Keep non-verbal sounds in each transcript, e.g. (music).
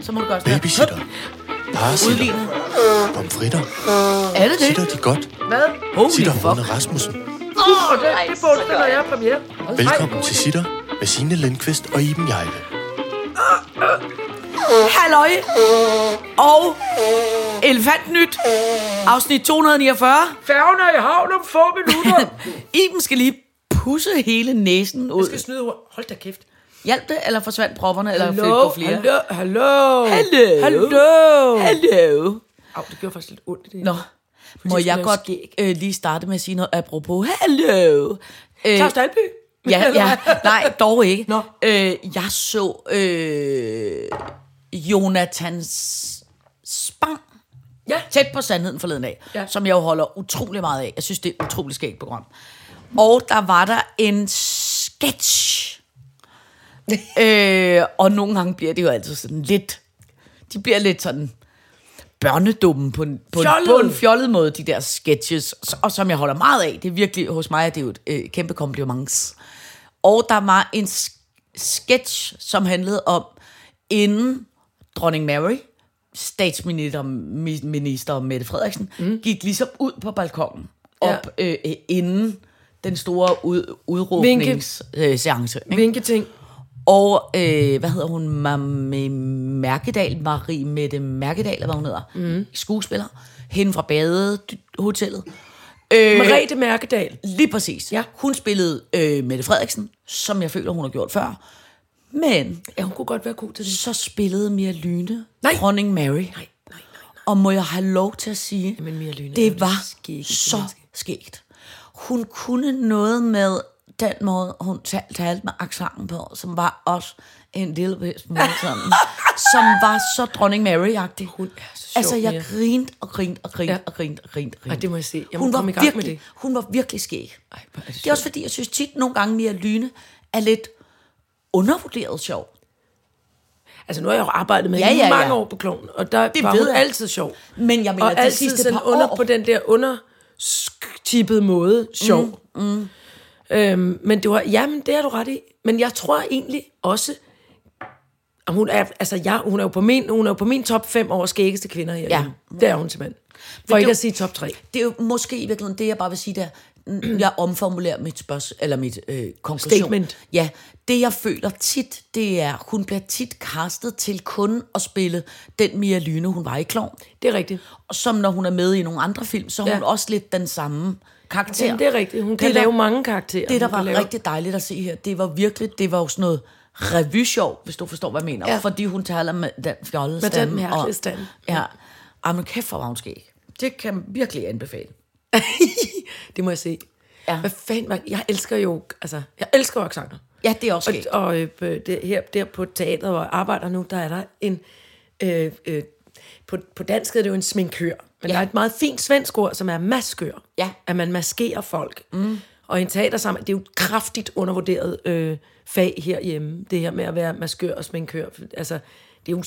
så må du gøre sådan. Babysitter. Parasitter. Pomfritter. Er det det? Sitter de godt? Hvad? Holy Sitter fuck. Rune Rasmussen. Uh, og det, det er når jeg premiere. Velkommen til Sitter med Signe Lindqvist og Iben Jejle. Halløj! Og Elefantnyt, afsnit 249. Færgen er i havn om få minutter. (laughs) Iben skal lige pusse hele næsen ud. Jeg skal snyde ord. Hold da kæft. Hjalp det, eller forsvandt propperne, eller fik du flere? hallo, hallo. Hallo. Hallo. Hallo. Au, det gjorde faktisk lidt ondt. Det. Nå, må jeg godt skæg. øh, lige starte med at sige noget apropos hallo? Øh, Claus Dalby. ja, ja, nej, dog ikke. Nå. Øh, jeg så øh, Jonathans Spang Ja. tæt på sandheden forleden af, Ja. som jeg jo holder utrolig meget af. Jeg synes, det er et utroligt skægt program. Og der var der en sketch. (laughs) øh, og nogle gange bliver det jo altid sådan lidt... De bliver lidt sådan børnedumme på en, på, en, Fjollet. på en fjollet måde, de der sketches, og som jeg holder meget af. Det er virkelig, hos mig er det jo et øh, kæmpe kompliment. Og der var en sk- sketch, som handlede om, inden dronning Mary, statsminister mi- minister Mette Frederiksen, mm. gik ligesom ud på balkongen, op ja. øh, inden den store ud, udråbningsseance. Øh, Vinketing. Og, øh, hvad hedder hun, Mamme Mærkedal, Marie Mette Mærkedal, eller hvad hun hedder, mm. skuespiller, hende fra Badehotellet. Øh, Merete Mærkedal. Lige præcis. Ja. Hun spillede øh, Mette Frederiksen, som jeg føler, hun har gjort før. Men Ja, hun kunne godt være god til det. så spillede Mia Lyne, Nej. dronning Mary. Nej, nej, nej. Og må jeg have lov til at sige, Jamen, Mia Lyne det var skæggeste så menneske. skægt. Hun kunne noget med den måde, hun tal- talte med accenten på, som var også en lille smule sådan, (laughs) som var så dronning Mary-agtig. Hun er så sjov, Altså, jeg grinte og grinte og grinte Ja. og grinte og grinte. og grinte. Ej, det må jeg se. Jeg må hun var komme i gang med virkelig, det. Hun var virkelig skæg. Ej, hvor er det det er også fordi, jeg synes tit nogle gange, Mia Lyne er lidt undervurderet sjov. Altså, nu har jeg jo arbejdet med Ja, hende ja, ja. mange år på kloven, og der Det var ved hun jeg. altid sjov. Men jeg mener, og de altid sidste sådan par under år- på den der undertippede måde sjov. Mm, mm. Øhm, men det var, jamen, det har du ret i. Men jeg tror egentlig også, at hun er, altså, jeg, hun er jo på min, hun er jo på min top 5 over skæggeste kvinder her. Ja. Det er hun simpelthen. For det ikke at sige top 3. Det er jo måske i virkeligheden det, jeg bare vil sige der. Jeg omformulerer mit spørgsmål, eller mit øh, konklusion. Statement. Ja, det jeg føler tit, det er, hun bliver tit castet til kun at spille den Mia Lyne, hun var i Klovn. Det er rigtigt. Og som når hun er med i nogle andre film, så er hun Ja. også lidt den samme karakter. Jamen, det er rigtigt. Hun kan Det, der- lave mange karakterer. Det, der var lave... rigtig dejligt at se her, det var virkelig, det var jo sådan noget revyshow, hvis du forstår, hvad jeg mener. Ja. Fordi hun taler med den fjollede Med den stemme. mærkelige og- stemme. Ja. Ej, men kæft, hvor var hun skæg. Det kan jeg virkelig anbefale. (laughs) det må jeg se. Ja. Hvad fanden, man, jeg elsker jo, altså, jeg elsker jo accenter. Ja, det er også skægt. Og, og øh, det, her der på teatret, hvor jeg arbejder nu, der er der en... Øh, øh, på, på dansk hedder det jo en sminkør. Men Ja. der er et meget fint svensk ord, som er maskør. Ja. At man maskerer folk. Mm. Og i en teatersammenhæng, det er jo et kraftigt undervurderet øh, fag herhjemme. Det her med at være maskør og sminkør. Altså, det er jo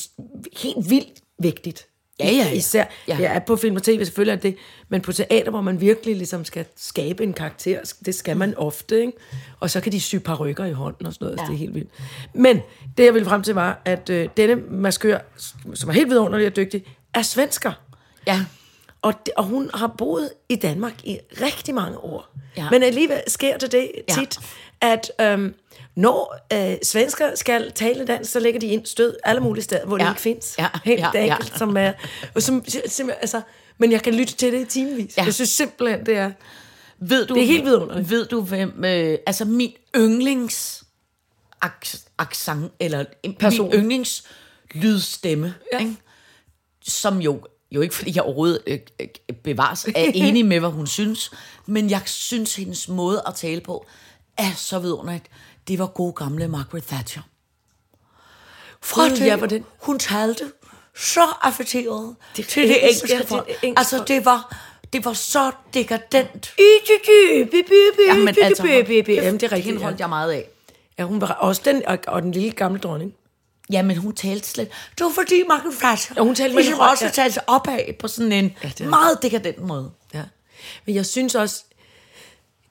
helt vildt vigtigt. Ja, ja, ja. Især, Ja. ja. på film og tv selvfølgelig er det, men på teater, hvor man virkelig ligesom skal skabe en karakter, det skal man ofte, ikke? Og så kan de sy rykker i hånden og sådan noget, ja. Ja. det er helt vildt. Men det, jeg ville frem til, var, at øh, denne maskør, som er helt vidunderlig og dygtig, er svensker. Ja. Og, og hun har boet i Danmark i rigtig mange år. Ja. Men alligevel sker det det Ja. tit, at øhm, når øh, svensker skal tale dansk, så lægger de ind stød alle mulige steder, hvor ja. Ja. det ikke findes. Ja. Helt Ja. ja. Ja. enkelt, som er... Og som, altså, men jeg kan lytte til det i timevis. Ja. Ja. Jeg synes simpelthen, det er... Ved du, Det er helt vidunderligt. Ved du, hvem... Øh, altså, min yndlings accent, eller Person. min yndlings lydstemme, ja. Ja. ikke? som jo, jo ikke fordi jeg overhovedet øh, øh, bevares er (laughs) enig med, hvad hun synes, men jeg synes, hendes måde at tale på er så vidunderligt. Det var god gamle Margaret Thatcher. Fra det, ja, hvordan- hun talte så affekteret Det- til det det er engelske engelsk- det er folk. engelsk Altså, folk. det var, det var så dekadent. Jamen, altså, det er rigtigt. Hende holdt jeg meget af. Ja, hun var også den, og, og den lille gamle dronning. Ja, men hun talte slet... Det var fordi Margaret Thatcher... Ja, hun talte ligesom også ja. talte opad på sådan en Ja, det meget dekadent måde. Ja. Men jeg synes også,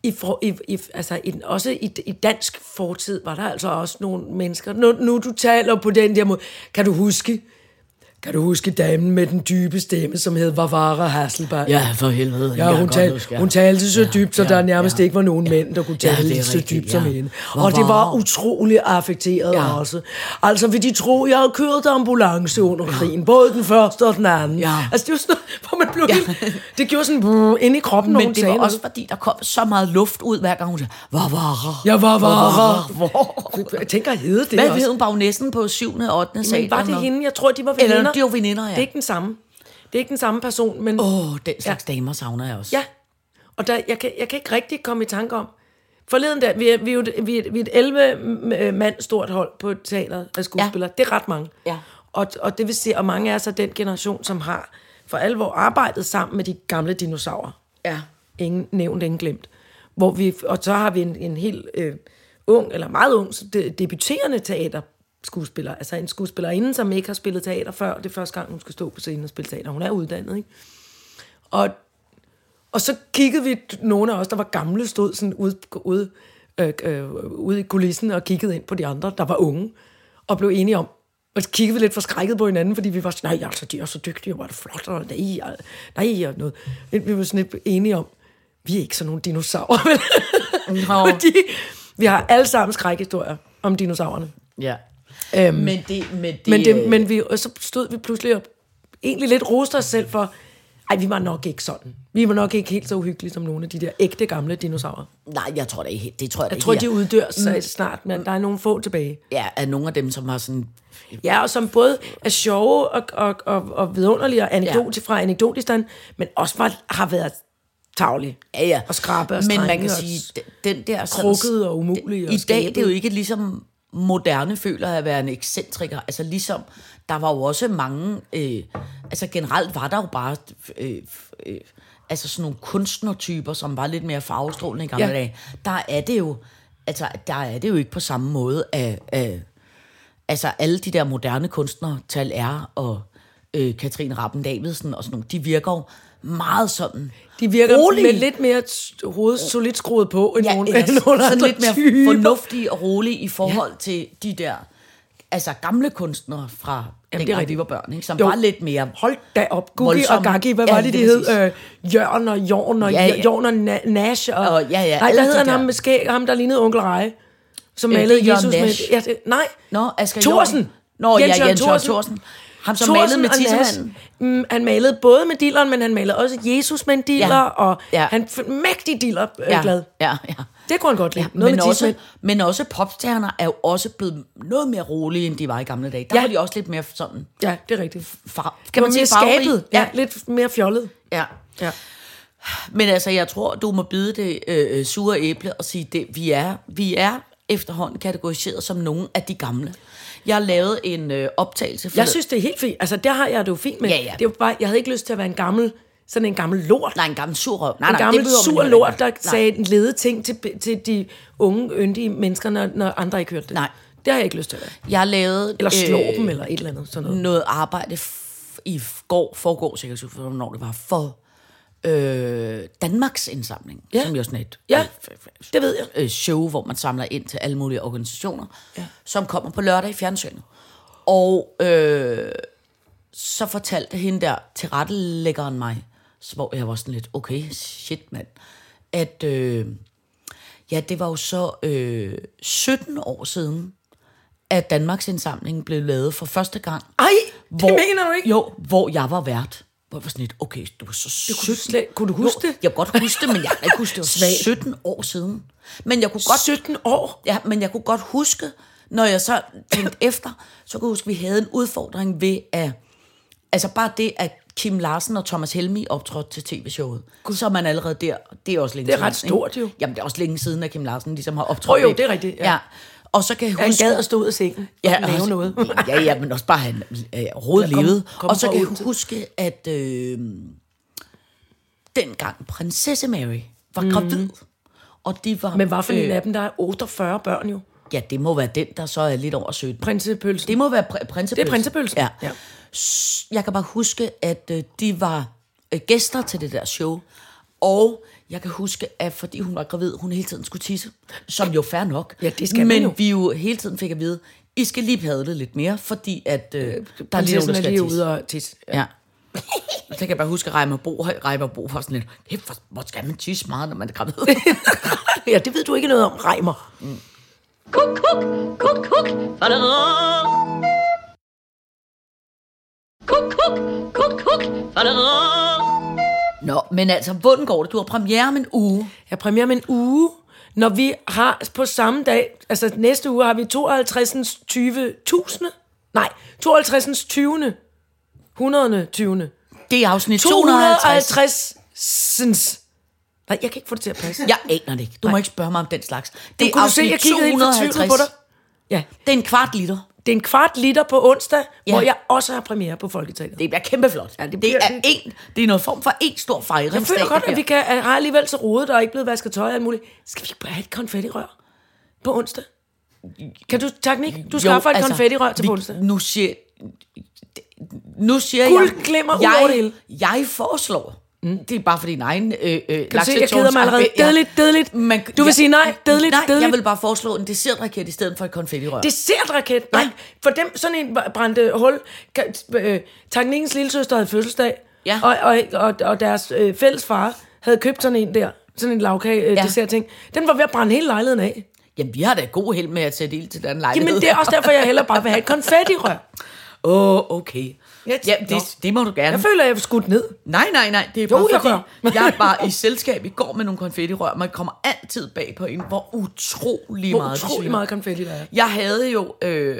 i, for, i, i, altså i, også i, i dansk fortid, var der altså også nogle mennesker, nu, nu du taler på den der måde, kan du huske, Kan du huske damen med den dybe stemme, som hed Varvara Hasselberg? Ja, for helvede. Ja, hun, tal, hun talte så dybt, så der nærmest ikke var nogen mænd, der kunne Ja, tale er så rigtigt, dybt som ja. hende. Hvor Og det var var- utrolig affekteret Ja. også. Altså, vil de tro, jeg har kørt ambulance under krigen, både den første og den anden. Ja. Altså, det var sådan hvor man blev helt... Det gjorde sådan brrr, ind i kroppen, Men det sagde var noget. også, fordi der kom så meget luft ud, hver gang hun sagde, var var Hvor? Jeg tænker, hed det Hvad hed hun bagnæssen på 7. og 8. sal? Var det hende? Jeg tror, de var Eller veninder. de var veninder, ja. Det er ikke den samme. Det er ikke den samme person, men... Åh, oh, den slags ja. damer savner jeg også. Ja, og der, jeg, kan, jeg kan ikke rigtig komme i tanke om... Forleden der, vi er, vi er jo et, vi er, vi er et 11 mand stort hold på teateret af skuespillere. Ja. Det er ret mange. Ja. Og, og det vil sige, og mange er så den generation, som har for alvor arbejdet sammen med de gamle dinosaurer. Ja. Ingen nævnt, ingen glemt. Hvor vi, og så har vi en, en helt øh, ung, eller meget ung, de, debuterende teaterskuespiller. Altså en skuespillerinde, som ikke har spillet teater før. Det er første gang, hun skal stå på scenen og spille teater. Hun er uddannet, ikke? Og, og så kiggede vi, nogle af os, der var gamle, stod sådan ude, ude, øh, øh, ude i kulissen og kiggede ind på de andre, der var unge, og blev enige om, og så kiggede vi lidt forskrækket på hinanden, fordi vi var sådan, nej, altså, de er så dygtige, og var det flot, og nej, og, nej, og noget. Vi var sådan lidt enige om, vi er ikke sådan nogle dinosaurer, (laughs) vel? Nå. fordi vi har alle sammen skrækhistorier om dinosaurerne. ja. Øhm, Men det, men det, men, øh, det, men vi, og så stod vi pludselig op, egentlig lidt roste os selv for, ej, vi var nok ikke sådan. Vi var nok ikke helt så uhyggelige som nogle af de der ægte gamle dinosaurer. Nej, jeg tror det ikke. Det tror jeg, Jeg tror, ikke de uddør sig snart, men der er nogle få tilbage. Ja, er nogle af dem, som har sådan... Ja, og som både er sjove og, og, og, og vidunderlige og anekdote fra anekdotistan, men også var, har været tavlige. Ja, ja. Og skrabe og Men man kan og sige, den- der... krukket og umulig og I dag, det er jo ikke ligesom moderne føler at være en ekscentriker. Altså ligesom, der var jo også mange... Øh, altså generelt var der jo bare... Øh, øh, altså sådan nogle kunstnertyper, som var lidt mere farvestrålende i gamle Ja. dage. Der er det jo... Altså, der er det jo ikke på samme måde af... af altså alle de der moderne kunstnere, Tal R og øh, Katrine Rappen Davidsen og sådan nogle, de virker jo meget sådan De virker rolige. med lidt mere t- hoved solidt skruet på, end ja, nogle, eller end nogle sådan andre lidt mere typer. fornuftige og rolige i forhold ja. til de der altså gamle kunstnere fra Jamen, Jamen, det er dengang vi var børn, ikke? som Jo. var lidt mere... Hold da op. Gugi og. Gaggi, hvad Ja, var det, de hed? Øh, Jørgen og Jorn og Ja, ja. Jorn og Na- Nash. Og, Og ja, ja, nej, alle der hed de han ham med skæg, ham der lignede onkel Rej, som Øh, malede Jesus med... Nash. Ja, det, nej, Nå, Asger Thorsen. Nå, Jens ja, Jens Thorsen. Thorsen. Ham, som malede med tissemanden. Mm, han malede både med dilleren, men han malede også Jesus med en diller, Ja. og Ja. han mægtig diller øh, Ja, glad. ja, ja. Det kunne han godt lide. Ja, Noget men, med også, men også popstjerner er jo også blevet noget mere rolige, end de var i gamle dage. Der Ja. var de også lidt mere sådan... Ja, det er rigtigt. Far, Kan man sige skabet. Ja, lidt mere fjollet. ja. Ja. Men altså, jeg tror, du må bide det øh, sure æble og sige, det, vi, er, vi er efterhånden kategoriseret som nogle af de gamle. Jeg lavede en øh, optagelse for Jeg synes, det er helt fint. Altså, der har jeg det jo fint med. Ja, ja. Det var bare, jeg havde ikke lyst til at være en gammel, sådan en gammel lort. Nej, en gammel surrøv. Nej, en nej, gammel det sur lort, der Nej. sagde en lede ting til, til de unge, yndige mennesker, når, når andre ikke hørte det. Nej. Det har jeg ikke lyst til at være. Jeg lavede Eller slå øh, dem, eller et eller andet. Sådan noget. noget arbejde i går, forgår sikkert, hvornår det var, for øh, Danmarks indsamling, Ja. som jo er sådan et Ja, øh, det ved jeg. øh, show, hvor man samler ind til alle mulige organisationer, ja. som kommer på lørdag i fjernsynet. Og øh, så fortalte hende der tilrettelæggeren mig, så hvor jeg var sådan lidt, okay, shit mand, at øh, ja, det var jo så øh, 17 år siden, at Danmarks indsamling blev lavet for første gang. Ej, det mener du ikke? Jo, hvor jeg var vært. Hvor jeg var sådan lidt, okay, du var så 17. kunne du slet- kunne du huske jo, det? Jeg kunne godt huske det, men jeg kan ikke huske, det var Svagt. 17 år siden. Men jeg kunne godt 17 år? Ja, men jeg kunne godt huske, når jeg så tænkte (laughs) efter, så kunne jeg huske, at vi havde en udfordring ved at... Altså bare det, at Kim Larsen og Thomas Helmi optrådte til tv-showet. Så er man allerede der. Det er også længe Det er siden. ret stort, ikke? jo. Jamen, det er også længe siden, at Kim Larsen ligesom har optrådt. Åh, jo, det er rigtigt, ja. Ja. Og så kan jeg Han huske... gad at stå ud af sengen Ja, og lave noget. ja, ja, men også bare han øh, overhovedet kom- levede. kom Og så kan jeg huske, at øh, dengang prinsesse Mary var gravid, og de var... Men hvad for en øh, af dem, der er 48 børn jo? Ja, det må være den, der så er lidt over 17. Prinsepølsen. Det må være pr- prinsepølsen. Det er prinsepølsen, Ja. ja. Jeg kan bare huske, at øh, de var øh, gæster til det der show. Og jeg kan huske, at fordi hun var gravid, hun hele tiden skulle tisse. Som jo fair nok. Ja, det skal Men jo. vi jo hele tiden fik at vide, I skal lige padle lidt mere, fordi at øh, der er lige nogen, der er skal lige ude og tisse. Ja. Så kan jeg bare huske, at Reimer Bo, Reimer Bo var sådan lidt, "Kæft, hvor, hvor skal man tisse meget, når man er gravid? (laughs) ja, det ved du ikke noget om, Reimer. Kuk, kuk, kuk, kuk. Fadadadada. Kuk, kuk, kuk, kuk. Nå, men altså, hvordan går det? Du har premiere om en uge. Jeg premiere om en uge, når vi har på samme dag, altså næste uge har vi 52. 20.000. Nej, 52. 20. 100. 20. Det er afsnit 250. 250. Nej, jeg kan ikke få det til at passe. Jeg aner det ikke. Du må ikke spørge mig om den slags. Det er kunne du se, afsnit jeg kiggede helt fortvivlet 250. på dig. Ja, Det er en kvart liter. Det er en kvart liter på onsdag, Ja. hvor jeg også har premiere på Folketeateret. Det bliver kæmpe flot. Ja, det bliver- det, er en, det er noget form for en stor fejring. Jeg føler godt, at vi kan, at har alligevel så rodet, der er ikke blevet vasket tøj og muligt. Skal vi ikke bare have et konfettirør på onsdag? Kan du, teknik, du skaffer et konfettirør til på onsdag. Nu siger, nu siger Guld jeg... glimmer ud jeg. Jeg foreslår... Mm. Det er bare for din egen øh, øh, Kan du se, jeg keder mig allerede. Dedeligt, dedeligt. Du vil sige nej, dedeligt, Nej, jeg dedeligt. vil bare foreslå en dessertraket i stedet for et konfettirør. Dessertraket? Nej, for dem, sådan en brændte hul. Øh, lille søster havde fødselsdag, Ja. og, og, og, og deres øh, fælles far havde købt sådan en der, sådan en lavkage øh, Ja. ja. dessert ting. Den var ved at brænde hele lejligheden af. Jamen, vi har da god held med at sætte ild til den lejlighed. Jamen, det er også derfor, jeg hellere bare vil have et konfettirør. (laughs) Åh, oh, okay. Jeg- Ja, det, det må du gerne. Jeg føler, jeg er skudt ned. Nej, nej, nej. Det er Jo, bare jeg fordi, gør. (laughs) jeg var i selskab i går med nogle konfettirør. Man kommer altid bag på en, hvor utrolig Hvor meget utrolig meget konfetti der er. Jeg havde jo øh,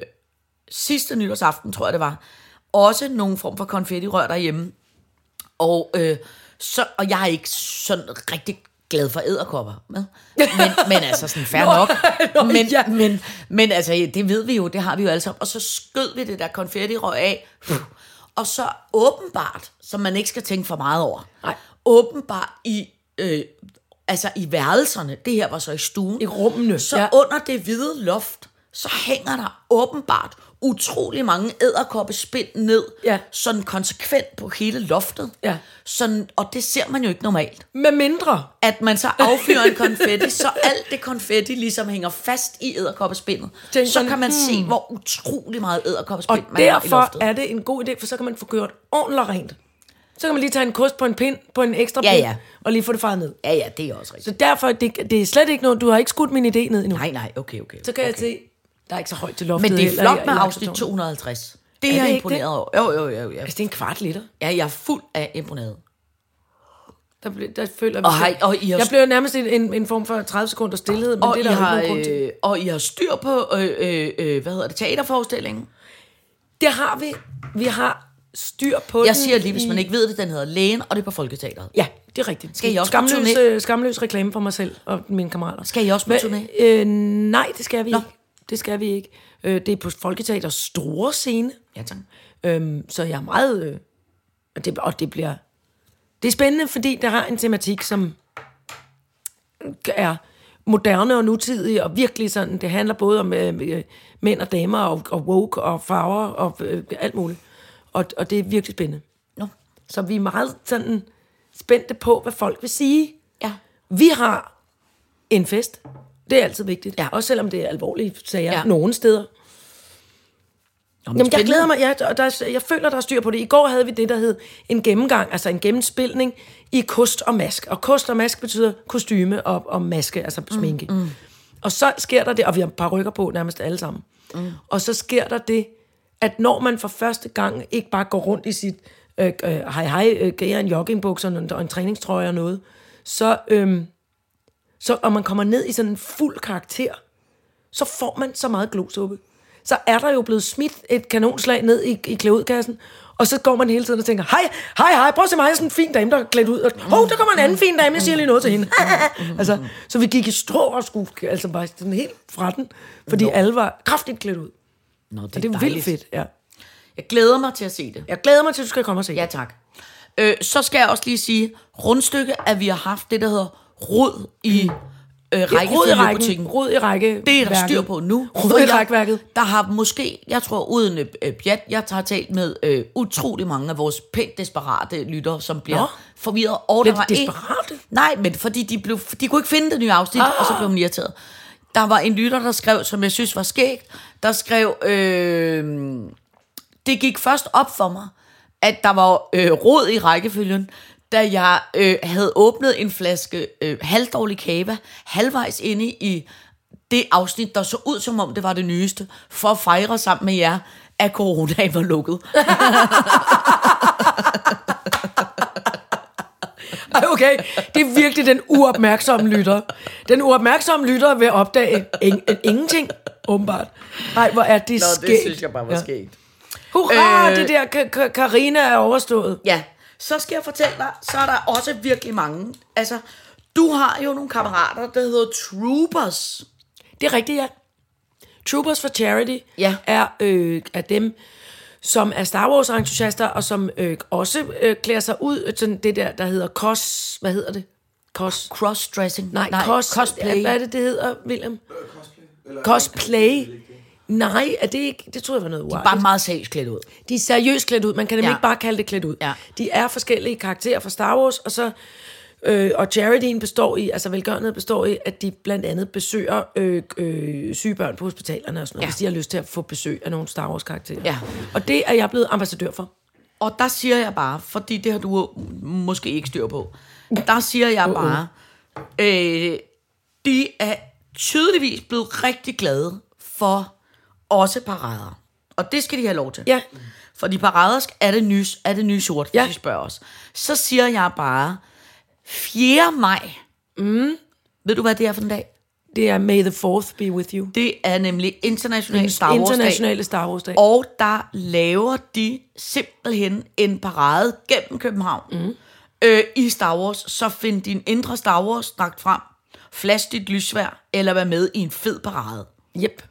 sidste nytårsaften, tror jeg det var, også nogle form for konfettirør derhjemme. Og, øh, så, og jeg er ikke sådan rigtig glad for æderkopper. Med. Men, (laughs) men altså sådan fair nok. (laughs) men, ja. men, men altså, det ved vi jo, det har vi jo alle sammen. Og så skød vi det der konfettirør af. Og så åbenbart, som man ikke skal tænke for meget over. Nej. Åbenbart i, øh, altså i værelserne, det her var så i stuen. I rummene, Så ja. under det hvide loft, så hænger der åbenbart utrolig mange æderkoppespind ned, Ja. sådan konsekvent på hele loftet. Ja. Sådan, og det ser man jo ikke normalt. Med mindre. At man så affyrer en konfetti, så alt det konfetti ligesom hænger fast i æderkoppespindet. Tænk Så kan man se, hmm. hvor utrolig meget Og æderkoppespind man har i derfor loftet. er det en god idé, for så kan man få gjort ordentligt rent. Så kan man lige tage en kost på en pind, på en ekstra Ja, pind, ja. og lige få det faret ned. Ja, ja, det er også rigtigt. Så derfor, det, det er slet ikke noget, du har ikke skudt min idé ned endnu. Nej, nej, okay, okay. Så kan okay. jeg se, der er ikke så højt til loftet. Men det er flot i- med i afsnit laksetårnet. 250. Det Er er det jeg imponeret over. Jo, jo, jo. jo. Altså, det er en kvart liter. Ja, jeg er fuld af imponeret. Der, ble, der føler Og I- og I har- Jeg bliver nærmest en, en, en form for 30 sekunder stillhed, men Og, det I er der har, øh, og I har styr på, øh, øh, øh, hvad hedder det, teaterforestillingen? Det har vi. Vi har styr på Jeg den siger lige, hvis i- man ikke ved det, den hedder Lægen, og det er på Folketeateret. Ja, det er rigtigt. Skal I også på skamløs, turné? øh, skamløs reklame for mig selv og mine kammerater. Skal I også på turné? Øh, nej, det skal vi Nå. ikke. Det skal vi ikke. Øh, det er på Folketeaters store scene. Ja, tak. Øhm, så jeg er meget... Øh, og, det, og det bliver... Det er spændende, fordi der har en tematik, som er moderne og nutidig, og virkelig sådan, det handler både om øh, øh, mænd og damer, og, og woke, og farver, og øh, alt muligt. Og, og det er virkelig spændende. Nå. Så vi er meget sådan spændte på, hvad folk vil sige. Ja. Vi har en fest. Det er altid vigtigt. Ja. Også selvom det er alvorlige sager Ja. ja. nogle steder. Nå, men Jamen, jeg glæder mig. Jeg, og der, er- jeg føler, der er styr på det. I går havde vi det, der hed en gennemgang, altså en gennemspilning i kost og mask. Og kost og mask betyder kostyme og, og maske, altså sminke. Mm, mm. Og så sker der det, og vi har par rykker på nærmest alle sammen. Mm. Og så sker der det, at når man for første gang ikke bare går rundt i sit øh, øh, hej hej, øh, jeg en joggingbukser og en, og en træningstrøje og noget, så, øhm, så og man kommer ned i sådan en fuld karakter, så får man så meget glosuppe. Så er der jo blevet smidt et kanonslag ned i, i klædudkassen, og så går man hele tiden og tænker, hej, hej, hej, prøv at se mig, er sådan en fin dame, der er klædt ud. Og, Hov, der kommer en anden fin dame, jeg siger lige noget til hende. (laughs) altså, så vi gik i strå og skulle altså bare sådan helt fra den, fordi Nå. alle var kraftigt klædt ud. Nå, det, Og det er vildt fedt, ja. Jeg glæder mig til at se det. Jeg glæder mig til, at du skal komme og se. Ja, tak. Øh, så skal jeg også lige sige, rundstykke, at vi har haft det, der hedder rod i øh, rækkefølgebutikken. Rod i række. Det er der styr på nu. Rod i rækværket. Der har måske, jeg tror uden øh, pjat, jeg har talt med øh, utrolig mange af vores pænt desperate lyttere, som bliver Nå. forvirret. Og der de var en- desperate? Nej, men fordi de, blev, de kunne ikke finde det nye afsnit, ah. og så blev de irriteret. der var en lytter, der skrev, som jeg synes var skægt, der skrev, øh, det gik først op for mig, at der var øh, rod i rækkefølgen, da jeg øh, havde åbnet en flaske øh, halvdårlig kava, halvvejs inde i det afsnit, der så ud som om det var det nyeste, for at fejre sammen med jer, at coronaen var lukket. (laughs) Ej, okay, det er virkelig den uopmærksomme lytter. Den uopmærksomme lytter vil opdage ing- ingenting, åbenbart. Nej, hvor er det skægt. bare var skægt. Hurra, Øh. det der Ka- Ka- Karina er overstået. Ja, så skal jeg fortælle dig, så er der også virkelig mange. Altså, du har jo nogle kammerater, der hedder Troopers. Det er rigtigt, ja. Troopers for Charity Ja. er, øh, er dem, som er Star Wars-entusiaster, og som øh, også øh, klæder sig ud, sådan det der, der hedder cos... Hvad hedder det? Cos... Crossdressing. Nej, Nej cos, cosplay. Hvad er det, det hedder, William? Cosplay. Nej, er det ikke... Det tror jeg var noget uartigt. Bare meget seriøst klædt ud. De er seriøst klædt ud. Man kan nemlig Ja. ikke bare kalde det klædt ud. Ja. De er forskellige karakterer fra Star Wars, og så øh, og charityen består i, altså velgørenhed består i, at de blandt andet besøger øh, øh, syge børn på hospitalerne og sådan noget, Ja. hvis de har lyst til at få besøg af nogle Star Wars karakterer. Ja. Og det er jeg blevet ambassadør for. Og der siger jeg bare, fordi det har du måske ikke styr på, der siger jeg bare, øh, de er tydeligvis blevet rigtig glade for også parader. Og det skal de have lov til. Ja. Fordi parader er det nye, er det nye sort, hvis Ja. I spørger os. Så siger jeg bare, 4. maj. Mm. Ved du, hvad det er for en dag? Det er May the 4th be with you. Det er nemlig International Star Wars. Internationale Star Wars Dag. Og der laver de simpelthen en parade gennem København mm. øh, i Star Wars. Så find din indre Star Wars strakt frem, flash dit lysvær, eller vær med i en fed parade. Yep.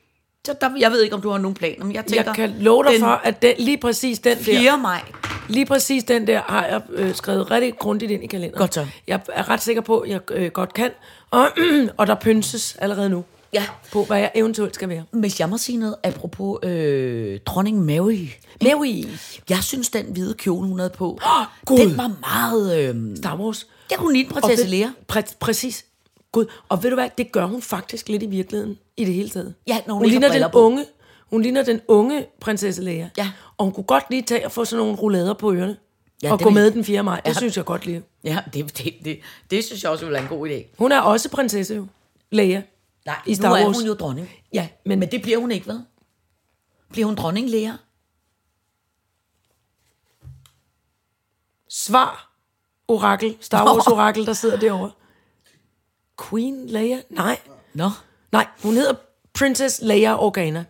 Så der, jeg ved ikke, om du har nogen planer, men jeg tænker... Jeg kan love dig den for, at den, lige præcis den 4. der, maj. lige præcis den der har jeg øh, skrevet rigtig grundigt ind i kalenderen. Godt så. Jeg er ret sikker på, at jeg øh, godt kan. Og, (clears throat) og der pynses allerede nu Ja, på, hvad jeg eventuelt skal være. hvis jeg må sige noget apropos øh, dronning Mary. Mary. Jeg synes, den hvide kjole, hun havde på, (gasps) Gud. den var meget... Øh, Star Wars. ja, hun lignede prinsesse Lea. Præ- præcis. Gud. Og ved du hvad, det gør hun faktisk lidt i virkeligheden, i det hele taget. Ja, når hun hun ligner den på. unge, hun ligner den unge prinsesse Leia. Ja. Og hun kunne godt lige tage og få sådan nogle rullader på ørerne. Ja, og gå med den 4. maj. Det Ja. synes jeg godt lige. Ja, det, det, det, det synes jeg også ville være en god idé. Hun er også prinsesse jo. Leia. Nej, I Star nu er Wars. hun jo dronning. Ja, men, Men det bliver hun ikke, hvad? Bliver hun dronning, Lea? svar orakel, Star Wars orakel, der sidder derovre. Queen Leia? Nej. Nå. Nej, hun hedder Princess Leia Organa.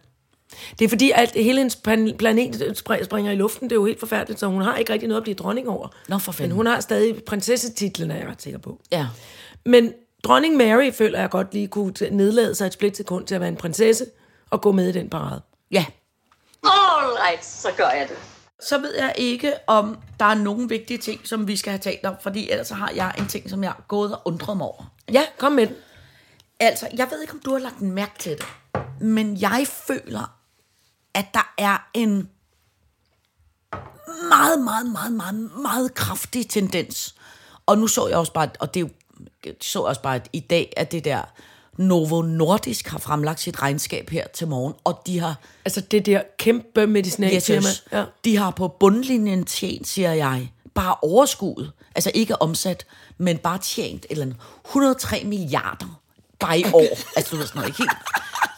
Det er fordi, at hele hendes plan- planet spr- springer i luften. Det er jo helt forfærdeligt, så hun har ikke rigtig noget at blive dronning over. Nå, for fanden. Men hun har stadig prinsessetitlen, er jeg ret sikker på. Ja. Men dronning Mary føler jeg godt lige kunne nedlade sig et splitsekund til at være en prinsesse og gå med i den parade. Ja. All right, så gør jeg det. Så ved jeg ikke, om der er nogle vigtige ting, som vi skal have talt om, fordi ellers har jeg en ting, som jeg er gået og undret mig over. Ja, kom med den. Altså, jeg ved ikke, om du har lagt mærke til det, men jeg føler, at der er en meget, meget, meget, meget, meget kraftig tendens. Og nu så jeg også bare, og det er jo, så også bare i dag, at det der Novo Nordisk har fremlagt sit regnskab her til morgen, og de har, Altså det der kæmpe medicinalfirma. yes, Ja. de har på bundlinjen tjent, siger jeg, bare overskud, altså ikke omsat, men bare tjent eller andet, 103 milliarder bare i år. altså du ved sådan noget, helt,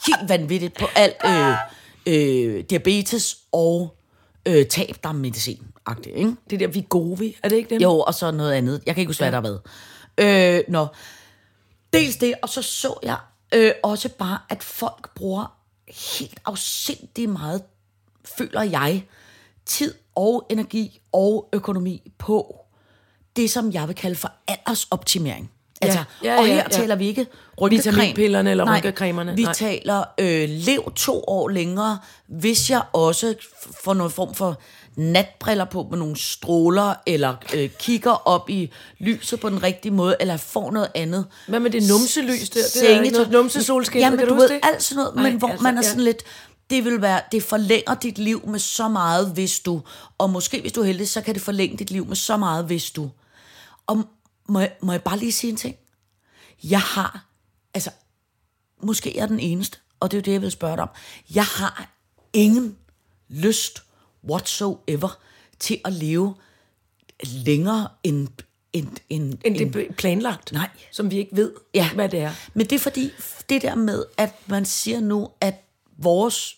helt vanvittigt på alt øh, øh, diabetes og øh, tab, der er medicin ikke? Det der Vigovi, er det ikke dem? Jo, og så noget andet. Jeg kan ikke huske, hvad der har været. Øh, nå. Dels det, og så så jeg øh, også bare, at folk bruger helt afsindig meget, føler jeg, tid og energi og økonomi på det, som jeg vil kalde for aldersoptimering. Altså, Ja, og ja, her ja. taler vi ikke rynkecreme. Vitaminpillerne eller Nej, rynkecremerne, Vi nej. taler øh, lev to år længere, hvis jeg også får noget form for natbriller på med nogle stråler, eller øh, kigger op i lyset på den rigtige måde, eller får noget andet. Hvad med det numselys der? Det er ikke noget numsesolskin, Jamen, kan du, du ved, det? alt sådan noget, Ej, men hvor altså, man er ja. sådan lidt, det vil være, det forlænger dit liv med så meget, hvis du, og måske hvis du er heldig, så kan det forlænge dit liv med så meget, hvis du. Og må jeg, må jeg bare lige sige en ting? Jeg har, altså, måske jeg er den eneste, og det er jo det, jeg vil spørge dig om. Jeg har ingen lyst whatsoever til at leve længere end, end, end, End det er planlagt, Nej. som vi ikke ved, Ja. hvad det er. Men det er fordi, det der med, at man siger nu, at vores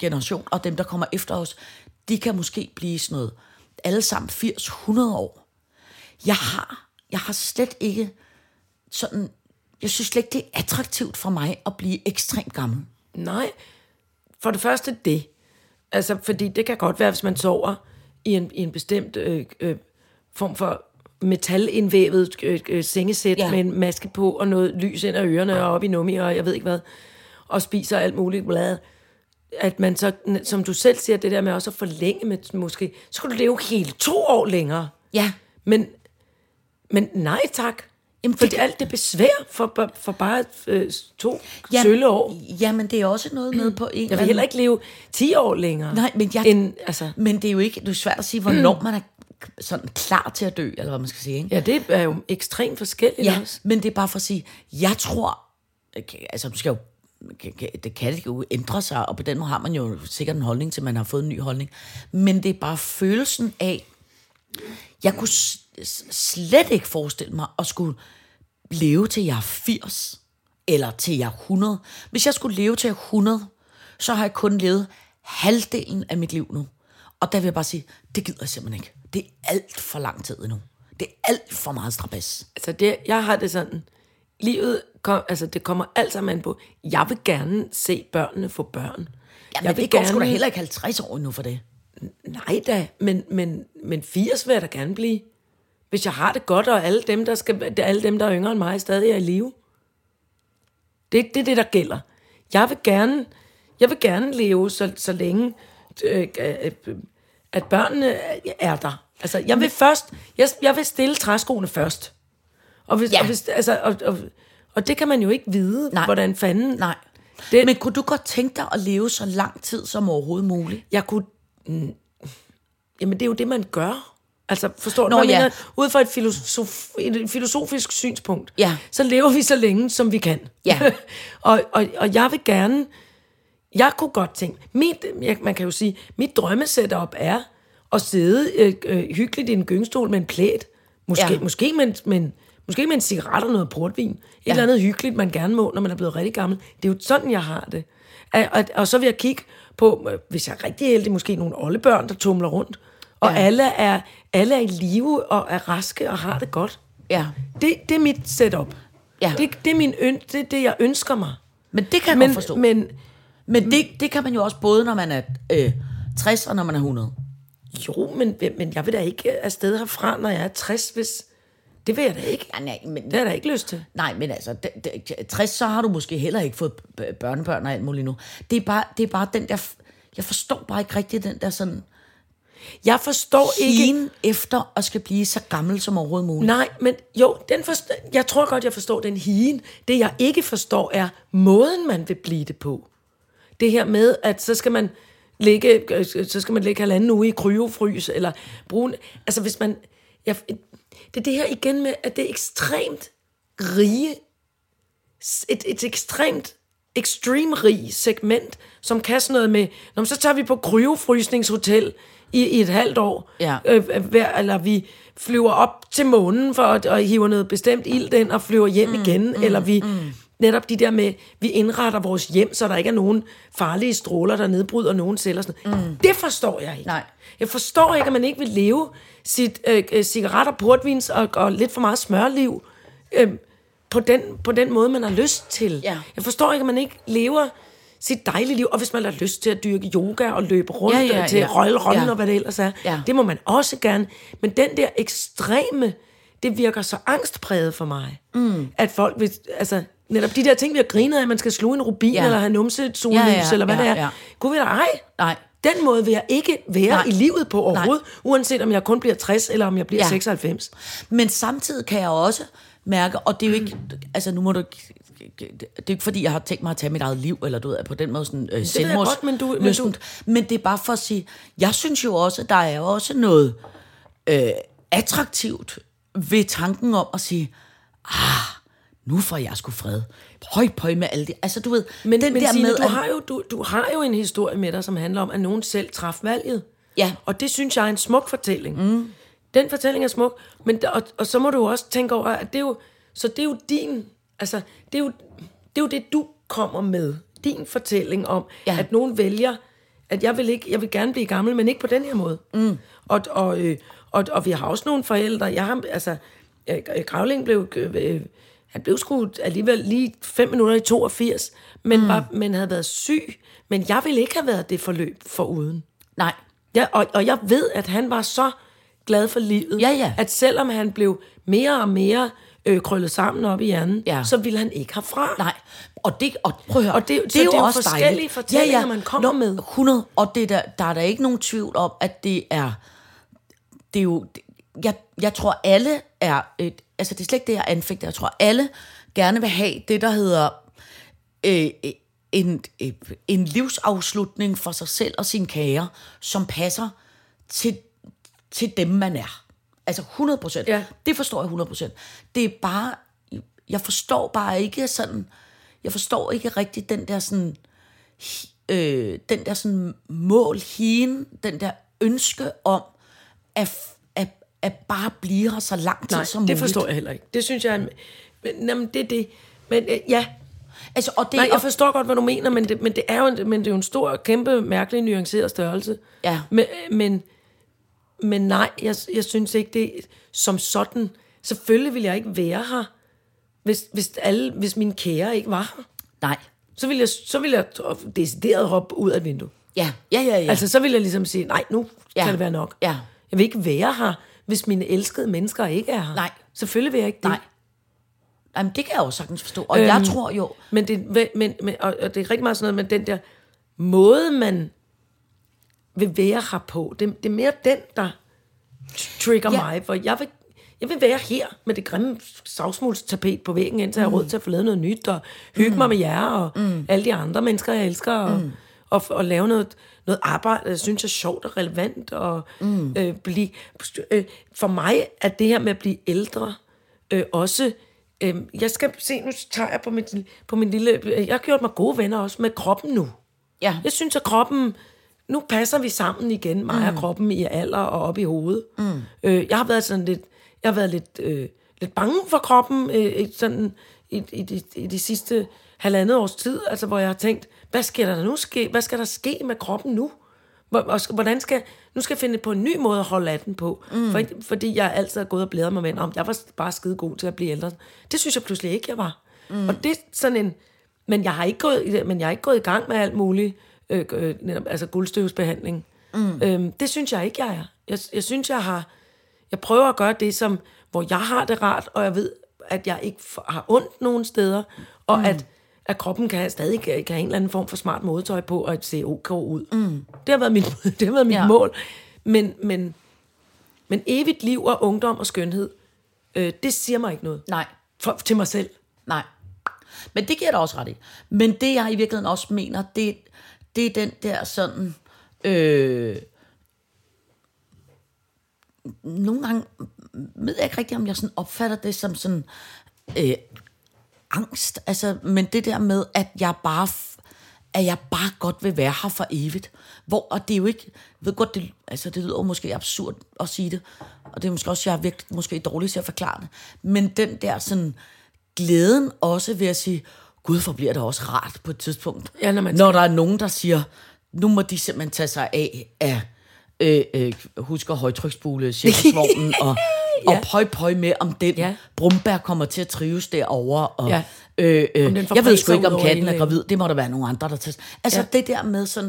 generation og dem, der kommer efter os, de kan måske blive sådan noget, alle sammen 80-100 år. Jeg har, jeg har slet ikke sådan, jeg synes slet ikke, det er attraktivt for mig at blive ekstremt gammel. Nej, for det første det. Altså, fordi det kan godt være, hvis man sover i en, i en bestemt øh, øh, form for metalindvævet øh, øh, sengesæt Ja. med en maske på og noget lys ind ad ørerne og op i nummi og jeg ved ikke hvad, og spiser alt muligt blad. At man så, som du selv siger, det der med også at forlænge med måske, så skulle du leve hele to år længere. Ja, Men, men nej tak. Jamen, Fordi det- alt det besvær for, for bare øh, to ja, sølle år. Jamen, det er også noget med på en Jeg vil heller ikke leve 10 år længere. Nej, men, jeg, End, altså, men det er jo ikke, det er svært at sige, hvornår man er sådan klar til at dø, eller hvad man skal sige. Ikke? ja, det er jo ekstremt forskelligt Ja, også. men det er bare for at sige, jeg tror, okay, altså du skal jo, det kan det jo ændre sig, og på den måde har man jo sikkert en holdning til, man har fået en ny holdning. Men det er bare følelsen af, jeg kunne slet ikke forestille mig at skulle leve til jeg er 80, eller til jeg er 100. Hvis jeg skulle leve til jeg er 100, så har jeg kun levet halvdelen af mit liv nu. Og der vil jeg bare sige, det gider jeg simpelthen ikke. Det er alt for lang tid endnu. Det er alt for meget strabas. Altså, det, jeg har det sådan, livet, kom, altså, det kommer alt sammen an på, jeg vil gerne se børnene få børn. Ja, men det går sgu da heller ikke 50 år endnu for det. Nej da, men, men, men 80 vil jeg da gerne blive. Hvis jeg har det godt, og alle dem, der, skal, alle dem, der er yngre end mig, stadig er i live. Det, det er det, der gælder. Jeg vil gerne, jeg vil gerne leve så, så længe, øh, øh, at børnene er der. Altså, jeg vil først, jeg, jeg vil stille træskoene først. Og, hvis, Ja. og, hvis, altså, og, og, og det kan man jo ikke vide, Nej. hvordan fanden... Nej. Det- men kunne du godt tænke dig at leve så lang tid som overhovedet muligt? jeg kunne... Mm, jamen, det er jo det, man gør. Altså, forstår du, Nå, ja. mener? Ud fra et, filosof, et filosofisk synspunkt, Ja. så lever vi så længe, som vi kan. Ja. (laughs) og, og, og jeg vil gerne... Jeg kunne godt tænke... Mit, man kan jo sige, mit drømmesetup er at sidde øh, øh, hyggeligt i en gyngstol med en plæt. Måske, Ja. ja. måske, med, en- med en, måske med en cigaret og noget portvin. Et ja. eller andet hyggeligt, man gerne må, når man er blevet rigtig gammel. Det er jo sådan, jeg har det. Og, og, og så vil jeg kigge på, øh, hvis jeg er rigtig heldig, måske nogle oldebørn, der tumler rundt. Og Ja. alle, er, alle er i live og er raske og har det godt. Ja. Det, det er mit setup. Ja. Det, det, er min øn, det er det, jeg ønsker mig. Men det kan jeg Men, godt forstå. Men, men men det, det kan man jo også både, når man er øh, 60 og når man er 100. jo, men, men jeg vil da ikke afsted herfra, når jeg er 60, hvis... Det vil jeg da ikke. Ja, nej, men, Det har jeg da ikke lyst til. nej, men altså, det, det, 60, så har du måske heller ikke fået børnebørn og alt muligt nu. Det er bare, det er bare den der... Jeg forstår bare ikke rigtig den der sådan... Jeg forstår ikke... Hien efter at skal blive så gammel som overhovedet muligt. Nej, men jo, den forstår, jeg tror godt, jeg forstår den higen. Det, jeg ikke forstår, er måden, man vil blive det på. Det her med, at så skal man ligge, øh, så skal man ligge halvanden uge i kryofrys, eller bruge... Altså, hvis man... Jeg, det er det her igen med, at det er ekstremt rige... Et, et ekstremt ekstrem rig segment, som kan sådan noget med, Nå, men så tager vi på kryofrysningshotel i, i et halvt år, Ja. øh, hver, eller vi flyver op til månen for at, og hiver noget bestemt ild ind og flyver hjem mm, igen, mm, eller vi mm. Netop de der med, vi indretter vores hjem, så der ikke er nogen farlige stråler, der nedbryder nogen celler. Sådan. Mm. Det forstår jeg ikke. Nej. Jeg forstår ikke, at man ikke vil leve sit øh, øh, cigaretter, portvins og, og lidt for meget smørliv øh, på, den, på den måde, man har lyst til. Ja. Jeg forstår ikke, at man ikke lever sit dejlige liv, og hvis man har lyst til at dyrke yoga og løbe rundt Ja, ja, til ja. Royal Run Ja. og hvad det ellers er, Ja. det må man også gerne. Men den der ekstreme, det virker så angstpræget for mig. Mm. At folk vil, altså netop de der ting, vi har grinet af, at man skal sluge en rubin, Ja. ja. eller have numse sollys, Ja, ja, eller hvad ja, det er. ja. Kunne vi da ej? Nej. Den måde vil jeg ikke være Nej. I livet på overhovedet, Nej. uanset om jeg kun bliver 60, eller om jeg bliver Ja. ja. 96. Men samtidig kan jeg også mærke, og det er jo ikke, altså nu må du det er ikke fordi, jeg har tænkt mig at tage mit eget liv, eller du ved, på den måde sådan øh, jeg godt, men du- men du- men det er bare for at sige, jeg synes jo også, der er også noget øh, attraktivt ved tanken om at sige, ah, nu får jeg sgu fred. pøj, pøj med alle det. Altså, du ved, Men, den men der Signe, med, du, har jo, du, du har jo en historie med dig, som handler om, at nogen selv traf valget. Ja. Og det synes jeg er en smuk fortælling. Mm. Den fortælling er smuk, men, og, og så må du også tænke over, at det er jo, så det er jo din, altså, det er jo det, er jo det du kommer med. Din fortælling om, Ja. at nogen vælger, at jeg vil, ikke, jeg vil gerne blive gammel, men ikke på den her måde. Mm. Og, og, øh, og, og vi har også nogle forældre, jeg har, altså, øh, Gravling blev, øh, han blev sgu alligevel lige fem minutter i 82, men, mm. var, men havde været syg, men jeg ville ikke have været det forløb for uden. Nej, Ja, og, og jeg ved, at han var så glad for livet, Ja, ja. at selvom han blev mere og mere øh, krøllet sammen op i hjernen, Ja. så ville han ikke herfra. nej. Og det, og prøv at høre, Og det- så det er jo forskellige fortællinger, man kommer med. 100, og det der, der er der ikke nogen tvivl om, at det er, det er jo, jeg, jeg tror alle er, et, altså det er slet ikke det, jeg anfægter, jeg tror alle gerne vil have det, der hedder øh, en, øh, en livsafslutning for sig selv og sine kære, som passer til, til dem, man er. Altså 100 procent. Ja. Det forstår jeg 100 procent. Det er bare, jeg forstår bare ikke sådan, jeg forstår ikke rigtig den der sådan, øh, den der sådan mål, hien, den der ønske om at, at, bare blive her så lang tid Nej, som det muligt. forstår jeg heller ikke. Det synes jeg, er en- men, jamen, det er det. Men øh, ja, Altså, og det, Nej, jeg forstår godt, hvad du mener, men det, men det, er, jo en, men det er jo en stor, kæmpe, mærkelig, nuanceret størrelse. Ja. Men, men, men nej, jeg, jeg synes ikke, det er som sådan. Selvfølgelig vil jeg ikke være her, hvis, hvis, alle, hvis mine kære ikke var her. Nej. Så vil jeg, så vil jeg decideret hoppe ud af vinduet. Ja, ja, ja. ja. Altså, så vil jeg ligesom sige, nej, nu ja. kan det være nok. Ja. Jeg vil ikke være her, hvis mine elskede mennesker ikke er her. Nej. Selvfølgelig vil jeg ikke det. Nej. Jamen, det kan jeg jo sagtens forstå. Og øhm, jeg tror jo... Men det, men, men, og, og det er rigtig meget sådan noget med den der måde, man vil være her på. Det, det er mere den, der trigger Ja. mig. For jeg vil, jeg vil være her med det grimme savsmulstapet på væggen, indtil jeg har råd til at få lavet noget nyt, og hygge mm. mig med jer, og mm. alle de andre mennesker, jeg elsker, og, mm. Og, og lave noget, noget arbejde, jeg synes er sjovt og relevant. Og, mm. øh, blive, øh, for mig er det her med at blive ældre øh, også... Øh, jeg skal se, nu tager jeg på min, på min lille... Jeg har gjort mig gode venner også med kroppen nu. Ja. Jeg synes, at kroppen... Nu passer vi sammen igen, mig og kroppen i alder og op i hovedet. Mm. Øh, jeg har været sådan lidt... Jeg har været lidt, øh, lidt bange for kroppen øh, i- sådan, i, i, de, i de sidste halvandet års tid, altså hvor jeg har tænkt, hvad skal der nu ske? Hvad skal der ske med kroppen nu? Hvordan skal, nu skal jeg finde på en ny måde at holde af den på. Mm. For, fordi jeg altid har gået og blæret mig med, om jeg var bare skide god til at blive ældre. Det synes jeg pludselig ikke, jeg var. Mm. Og det er sådan en... Men jeg har ikke gået, men jeg har ikke gået i gang med alt muligt, øh, øh, altså guldstøvsbehandling. Mm. Øhm, det synes jeg ikke, jeg er. Jeg, jeg synes, jeg har... Jeg prøver at gøre det, som, hvor jeg har det rart, og jeg ved, at jeg ikke har ondt nogen steder, og mm. at, at kroppen kan stadig kan, have en eller anden form for smart modetøj på, og se ok ud. Mm. Det har været mit, (laughs) det har været mit Ja. mål. Men, men, men evigt liv og ungdom og skønhed, øh, det siger mig ikke noget. Nej. For, til mig selv. Nej. Men det giver da også ret i. Men det, jeg i virkeligheden også mener, det, det er den der sådan... Øh, nogle gange ved jeg ikke rigtigt, om jeg sådan opfatter det som sådan øh, angst. Altså, men det der med, at jeg bare at jeg bare godt vil være her for evigt. Hvor, og det er jo ikke, jeg ved godt, det, altså det lyder måske absurd at sige det, og det er måske også, jeg er virkelig måske dårlig til at forklare det, men den der sådan glæden også ved at sige, gud, hvor bliver det også rart på et tidspunkt. Ja, når man når der er nogen, der siger, nu må de simpelthen tage sig af, af øh, øh, husker højtryksbule, cirkusvognen, (laughs) og, Ja. og pøj pøj med, om den Ja. Brumbær kommer til at trives derovre. Og, Ja. øh, øh, jeg ved sgu ikke, om katten er gravid. Det må der være nogle andre, der tager. Altså Ja. det der med sådan,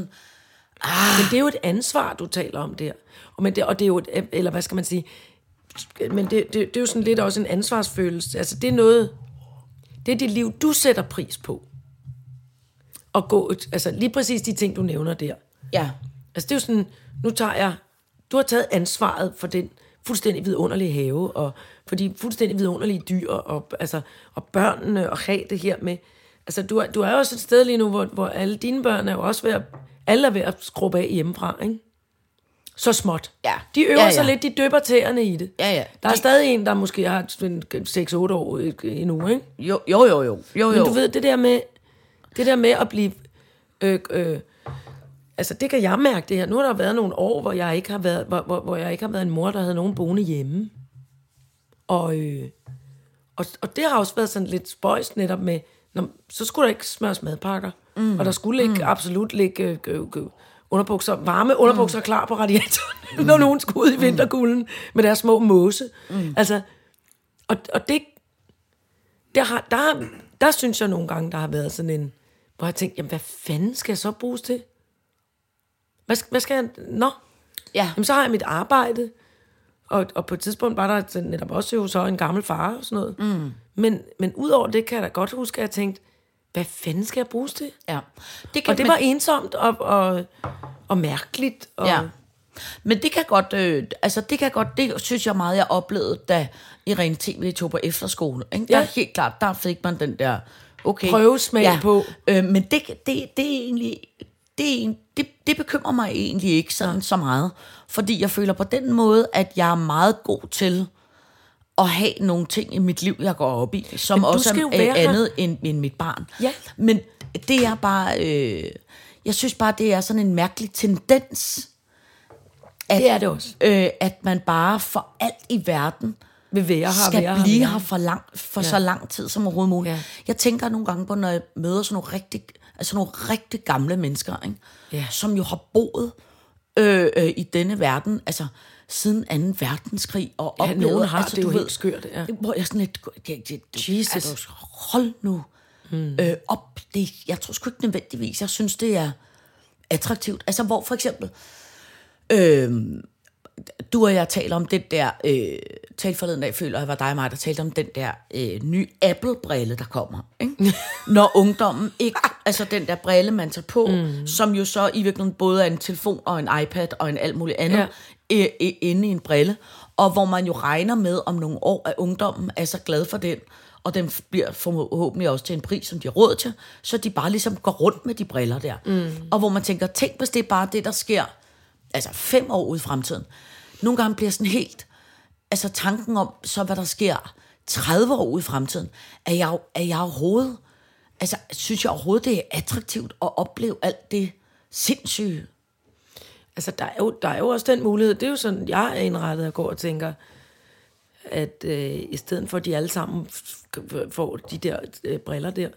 Men det er jo et ansvar, du taler om der. Og, men det, og det er jo, et, eller hvad skal man sige, men det, det, det er jo sådan lidt også en ansvarsfølelse. Altså det er noget, det er det liv, du sætter pris på. Og gå, altså lige præcis de ting, du nævner der. ja, Altså det er jo sådan, nu tager jeg, du har taget ansvaret for den fuldstændig vidunderlige have, og for de fuldstændig vidunderlige dyr, og, altså, og børnene, og have det her med, altså du, er- du er jo også et sted lige nu, hvor, hvor alle dine børn er jo også ved at, alle er ved at skrubbe af hjemmefra, ikke? så småt. Ja. De øver Ja, ja, sig lidt, de døber tæerne i det. Ja, ja. Der er De- stadig en, der måske har 6-8 år endnu, ikke? Jo, jo, jo, jo. jo, Men jo. du ved, det der med, det der med at blive... Øh, øh, altså, det kan jeg mærke det her. Nu har der været nogle år, hvor jeg ikke har været, hvor, hvor, hvor jeg ikke har været en mor, der havde nogen boende hjemme. Og, øh, og, og det har også været sådan lidt spøjst netop med, når, så skulle der ikke smøres madpakker. Mm. Og der skulle ikke, mm. absolut ligge øh, øh, underbukser, varme underbukser mm. klar på radiatoren, (laughs) mm. når nogen skulle ud i vinterkulden med deres små måse. Mm. Altså, og, og det, der, har, der, der synes jeg nogle gange, der har været sådan en, hvor jeg tænkte, jamen hvad fanden skal jeg så bruges til? Hvad, skal- hvad skal jeg, nå, Ja. Jamen, så har jeg mit arbejde, og, og på et tidspunkt var der netop også jo så en gammel far og sådan noget. Mm. Men, men udover det kan jeg da godt huske, at jeg tænkte, hvad fanden skal jeg bruges til? ja. Det kan, Og det var ensomt og, og, og mærkeligt. Og, Ja. Men det kan godt, øh, altså det kan godt, det synes jeg meget, jeg oplevede, da Irene TV tog på efterskole. Ikke? Der Ja. er helt klart, der fik man den der, okay. Prøvesmag på. Øh, men det, det, det er egentlig, det, er en, det, det bekymrer mig egentlig ikke sådan ja. så meget. Fordi jeg føler på den måde, at jeg er meget god til at have nogle ting i mit liv, jeg går op i, som også er her. andet end, end mit barn. Ja. Men det er bare, øh, jeg synes bare, det er sådan en mærkelig tendens, at, Det er det også. Øh, at man bare for alt i verden Vil være her, skal være her, blive være her for, lang, for ja. så lang tid som overhovedet muligt. Ja. Jeg tænker nogle gange på, når jeg møder sådan nogle rigtig, altså nogle rigtig gamle mennesker, ikke? Ja. som jo har boet øh, øh, i denne verden, altså siden 2. verdenskrig, og Ja, oplevet, nogen har, altså, det er du jo ved, helt skørt, ja. Hvor jeg sådan lidt, det, det, det, Jesus. Altså, hold nu hmm. øh, op. Det, jeg tror sgu ikke nødvendigvis, jeg synes, det er attraktivt. Altså, hvor for eksempel, øh, du og jeg taler om den der, øh, talte forleden dag, føler jeg var dig og mig, der talte om den der øh, nye Apple-brille, der kommer. Ikke? (laughs) Når ungdommen ikke, altså den der brille, man tager på, mm. som jo så i virkeligheden både er en telefon og en iPad og en alt muligt andet, Ja. øh, øh, inde i en brille, og hvor man jo regner med om nogle år, at ungdommen er så glad for den, og den bliver forhåbentlig også til en pris, som de har råd til, så de bare ligesom går rundt med de briller der. Mm. Og hvor man tænker, tænk hvis det er bare det, der sker altså fem år ud i fremtiden. Nogle gange bliver sådan helt, altså tanken om, så hvad der sker 30 år ud i fremtiden, er jeg, er jeg overhovedet, altså synes jeg overhovedet, det er attraktivt at opleve alt det sindssyge. Altså, der er, jo, der er jo også den mulighed. Det er jo sådan, jeg er indrettet og går og tænker, at øh, i stedet for, at de alle sammen får de der øh, briller der,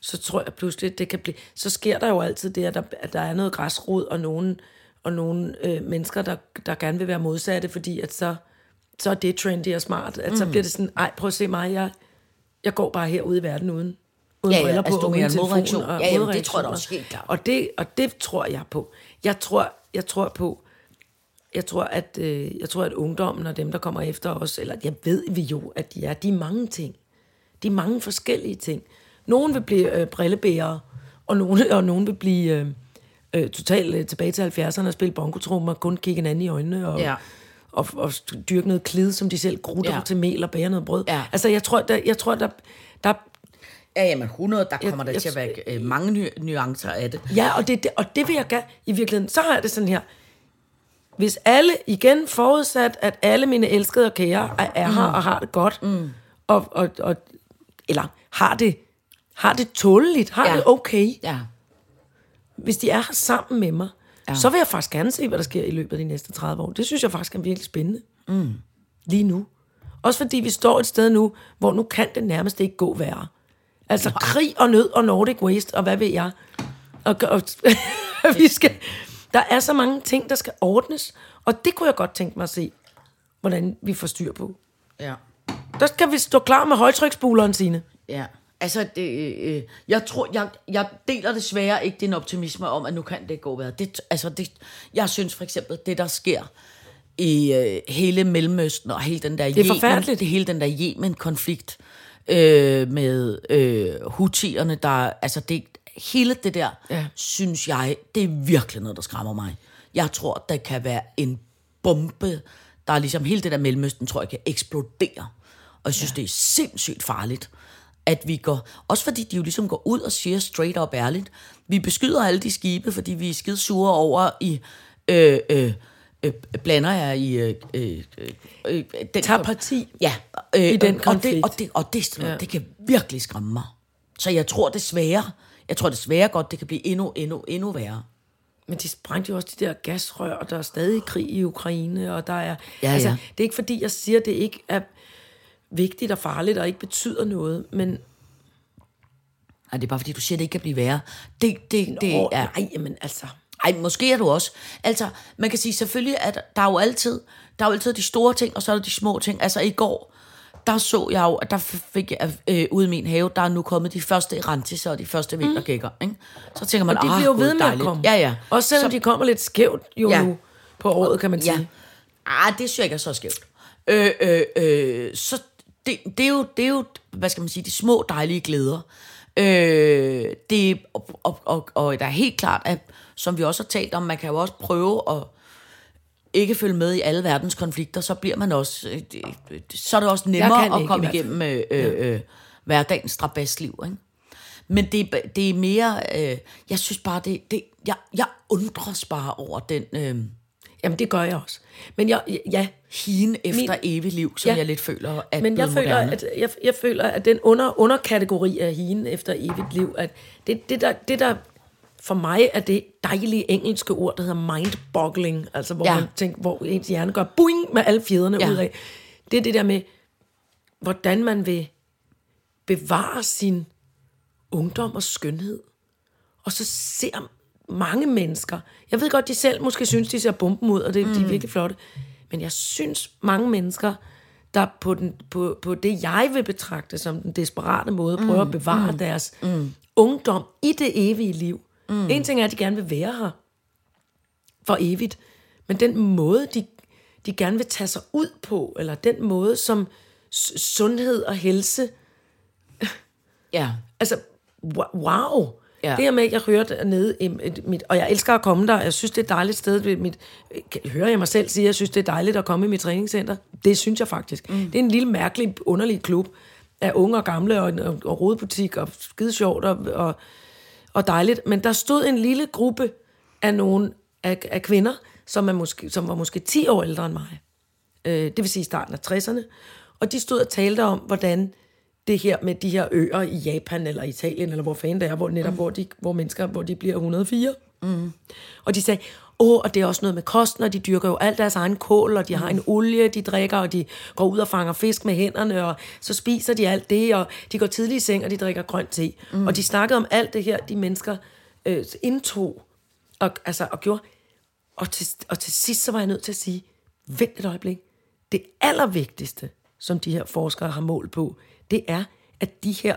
så tror jeg pludselig, det kan blive... Så sker der jo altid det, at der, at der er noget græsrod og nogen, og nogle øh, mennesker, der, der gerne vil være modsatte, fordi at så, så er det trendy og smart. At mm. så bliver det sådan, ej, prøv at se mig, jeg, jeg går bare herude i verden uden, uden Ja, ja, briller på, altså, mener uden en telefon modreaktion. og Ja, jamen, det tror jeg da også helt klart. Og det, og det tror jeg på. Jeg tror, jeg tror på, jeg tror, at, øh, jeg tror, at ungdommen og dem, der kommer efter os, eller jeg ved vi jo, at de er, de er mange ting. De er mange forskellige ting. Nogen vil blive øh, brillebærere, og nogen, og nogen vil blive øh, øh, totalt øh, tilbage til 70'erne og spille bongotrummer og kun kigge hinanden i øjnene og, Ja. og, og dyrke noget klid, som de selv grutter ja. Til mel og bære noget brød. Ja. Altså, jeg tror, der, jeg tror, der, der Ja, jamen 100, der kommer der jeg- til at være øh, mange ny, nuancer af det. Ja, og det, det, og det vil jeg gerne, i virkeligheden, så har jeg det sådan her, hvis alle, igen forudsat, at alle mine elskede og kære er, er her og har det godt, mm. og, og, og, eller har det, har det tåleligt, har. Ja. det okay, Ja. Hvis de er her sammen med mig, ja. så vil jeg faktisk gerne se, hvad der sker i løbet af de næste 30 år. Det synes jeg faktisk er virkelig spændende. Mm. Lige nu. Også fordi vi står et sted nu, hvor nu kan det nærmest ikke gå værre. Altså krig og nød og Nordic Waste, og hvad ved jeg. Og, og (laughs) vi skal, der er så mange ting, der skal ordnes, og det kunne jeg godt tænke mig at se, hvordan vi får styr på. Ja. Der skal vi stå klar med højtryksspuleren, sine. Ja, altså, det, øh, jeg tror, jeg, jeg deler desværre ikke din optimisme om, at nu kan det gå værd. Det, altså, det, jeg synes for eksempel, det der sker i øh, hele Mellemøsten og hele den der er forfærdeligt. hele den der Yemen-konflikt øh, med øh, Houthierne, der, altså det, hele det der, ja. synes jeg, det er virkelig noget, der skræmmer mig. Jeg tror, der kan være en bombe, der er ligesom hele det der Mellemøsten, tror jeg, kan eksplodere. Og jeg synes, ja. det er sindssygt farligt, at vi går... Også fordi de jo ligesom går ud og siger straight up ærligt, vi beskyder alle de skibe, fordi vi er skide sure over i... Øh, øh, øh, blander jer i... Øh, øh, øh, den, Tag parti Ja, øh, i den og, konflikt. Og det, og det, og det, Ja. det kan virkelig skræmme mig. Så jeg tror desværre, jeg tror desværre godt, det kan blive endnu, endnu, endnu værre. Men de sprængte jo også de der gasrør, og der er stadig krig i Ukraine, og der er... Ja, altså, ja. Det er ikke fordi, jeg siger, det ikke er vigtigt og farligt, og ikke betyder noget, men... Nej, det er bare fordi, du siger, det ikke kan blive værre. Det, det, det Åh, er... Nej, men altså... Ej, måske er du også. Altså, man kan sige selvfølgelig, at der er jo altid, der er jo altid de store ting, og så er der de små ting. Altså, i går, der så jeg jo, at der fik jeg øh, ude i min have, der er nu kommet de første erantiser og de første vintergækker, ikke? Så tænker man, Og de bliver jo ved med at dejligt. komme. Ja, ja. Også selvom så, de kommer lidt skævt jo Ja. nu på året, kan man sige. Ja. Ah, det synes jeg ikke er så skævt. Øh, øh, øh, så det, det, er jo, det er jo, hvad skal man sige, de små dejlige glæder. Øh, det, og, og, og, og der er helt klart, at som vi også har talt om, man kan jo også prøve at ikke følge med i alle verdens konflikter, så bliver man også, øh, det- så er det også nemmere at komme igennem øh, øh, øh, hverdagens strabasliv, ikke? Men det, er- det er mere, øh, jeg synes bare, det, det jeg, jeg undres bare over den øh, Jamen, det gør jeg også. Men jeg, ja, hien efter Min- evigt liv, som Ja. jeg lidt føler er Men jeg føler, moderne. at, jeg, jeg føler, at den under, underkategori af hende efter evigt liv, at det, det, der, det der for mig er det dejlige engelske ord, der hedder mind-boggling, altså hvor, ja. Man tænker, hvor ens hjerne gør boing med alle fjederne ja. Ja. ud af. Det er det der med, hvordan man vil bevare sin ungdom og skønhed. Og så ser mange mennesker, jeg ved godt, de selv måske synes, de ser bomben ud, og det, mm. de er virkelig flotte, men jeg synes, mange mennesker, der på, den, på, på det, jeg vil betragte som den desperate måde, prøver at bevare mm. deres mm. ungdom i det evige liv. Mm. En ting er, at de gerne vil være her for evigt, men den måde, de, de gerne vil tage sig ud på, eller den måde, som sundhed og helse Ja. Altså, wow. Ja. Det her med, at jeg hører dernede, i mit- og jeg elsker at komme der, jeg synes, det er et dejligt sted. Mit, hører jeg mig selv sige, at jeg synes, det er dejligt at komme i mit træningscenter? Det synes jeg faktisk. Mm. Det er en lille, mærkelig, underlig klub af unge og gamle, og, og, og rodebutik, og skide sjovt og, og, og dejligt. Men der stod en lille gruppe af nogle af, af kvinder, som, er måske, som var måske 10 år ældre end mig. Øh, det vil sige i starten af 60'erne. Og de stod og talte om, hvordan det her med de her øer i Japan eller Italien, eller hvor fanden det er, hvor, netop, mm. hvor, de, hvor mennesker hvor de bliver 104. Mm. Og de sagde, åh, og det er også noget med kosten, og de dyrker jo alt deres egen kål, og de har en olie, de drikker, og de går ud og fanger fisk med hænderne, og så spiser de alt det, og de går tidligt i seng, og de drikker grønt te. Mm. Og de snakkede om alt det her, de mennesker øh, indtog, og, altså, og gjorde. Og til, og til sidst, så var jeg nødt til at sige, vent et øjeblik. Det allervigtigste, som de her forskere har målt på, det er, at de her,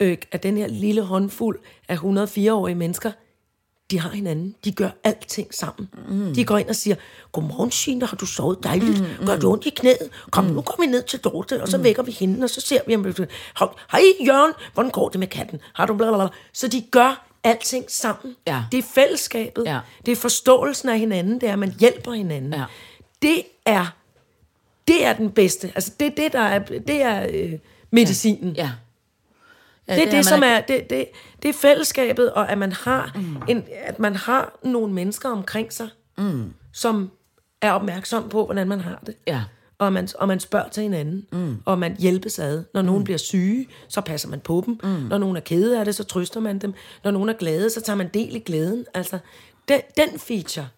øh, at den her lille håndfuld af 104-årige mennesker, de har hinanden. De gør alting sammen. Mm. De går ind og siger, godmorgen Signe, har du sovet dejligt? Mm, Gør du ondt i knæet? Kom, nu går vi ned til Dorte, og så vækker vi hende, og så ser vi, om hej Jørgen, hvordan går det med katten? Har du blablabla? Så de gør alting sammen. Ja. Det er fællesskabet. Ja. Det er forståelsen af hinanden. Det er, at man hjælper hinanden. Ja. Det er det er den bedste. Altså det det, der er, det er øh, medicinen. Ja. ja Det er det, har som er, det, det, det er fællesskabet, og at man har, mm. en, at man har nogle mennesker omkring sig, mm. som er opmærksom på, hvordan man har det. Ja. Og man, og man spørger til hinanden, mm. og man hjælpes ad. Når nogen bliver syge, så passer man på dem. Mm. Når nogen er kede af det, så trøster man dem. Når nogen er glade, så tager man del i glæden. Altså, den, den feature,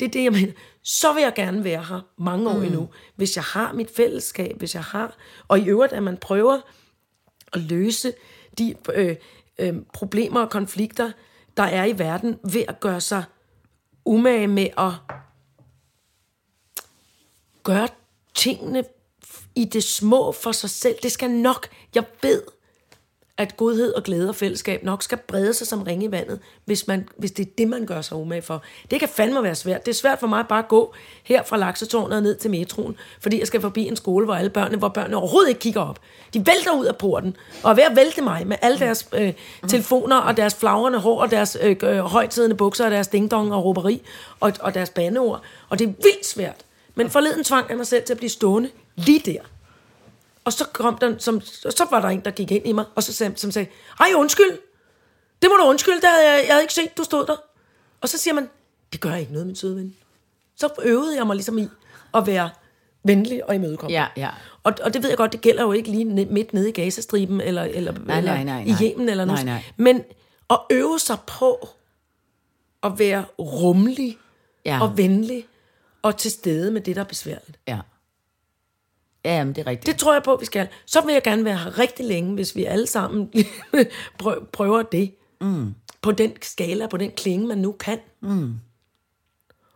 det er det, jeg mener. Så vil jeg gerne være her mange år mm. endnu, hvis jeg har mit fællesskab, hvis jeg har... Og i øvrigt, at man prøver at løse de øh, øh, problemer og konflikter, der er i verden, ved at gøre sig umage med at gøre tingene i det små for sig selv. Det skal nok, jeg ved, at godhed og glæde og fællesskab nok skal brede sig som ringe i vandet, hvis, man, hvis det er det, man gør sig umage for. Det kan fandme være svært. Det er svært for mig bare at gå her fra Laksetårnet ned til metroen, fordi jeg skal forbi en skole, hvor alle børnene, hvor børnene overhovedet ikke kigger op. De vælter ud af porten, og er ved at vælte mig med alle deres øh, telefoner og deres flagrende hår og deres øh, øh højtidende bukser og deres dingdong og råberi og, og deres bandeord. Og det er vildt svært. Men forleden tvang jeg mig selv til at blive stående lige der. Og så kom der, som, så var der en, der gik ind i mig, og så sagde, som sagde, ej undskyld, det må du undskylde, det havde jeg, jeg havde ikke set, du stod der. Og så siger man, det gør ikke noget, min søde ven. så øvede jeg mig ligesom i at være venlig og imødekommende. Ja, ja. Og, og det ved jeg godt, det gælder jo ikke lige midt nede i Gazastriben, eller, eller, Nej, eller nej, nej, i nej. Yemen, eller noget. Nej, nej. Men at øve sig på at være rummelig Ja. og venlig og til stede med det, der er besværligt. Ja. Ja, jamen, det er rigtigt. Det tror jeg på, vi skal. Så vil jeg gerne være her rigtig længe, hvis vi alle sammen (laughs) prø- prøver det. Mm. På den skala, på den klinge, man nu kan. Mm.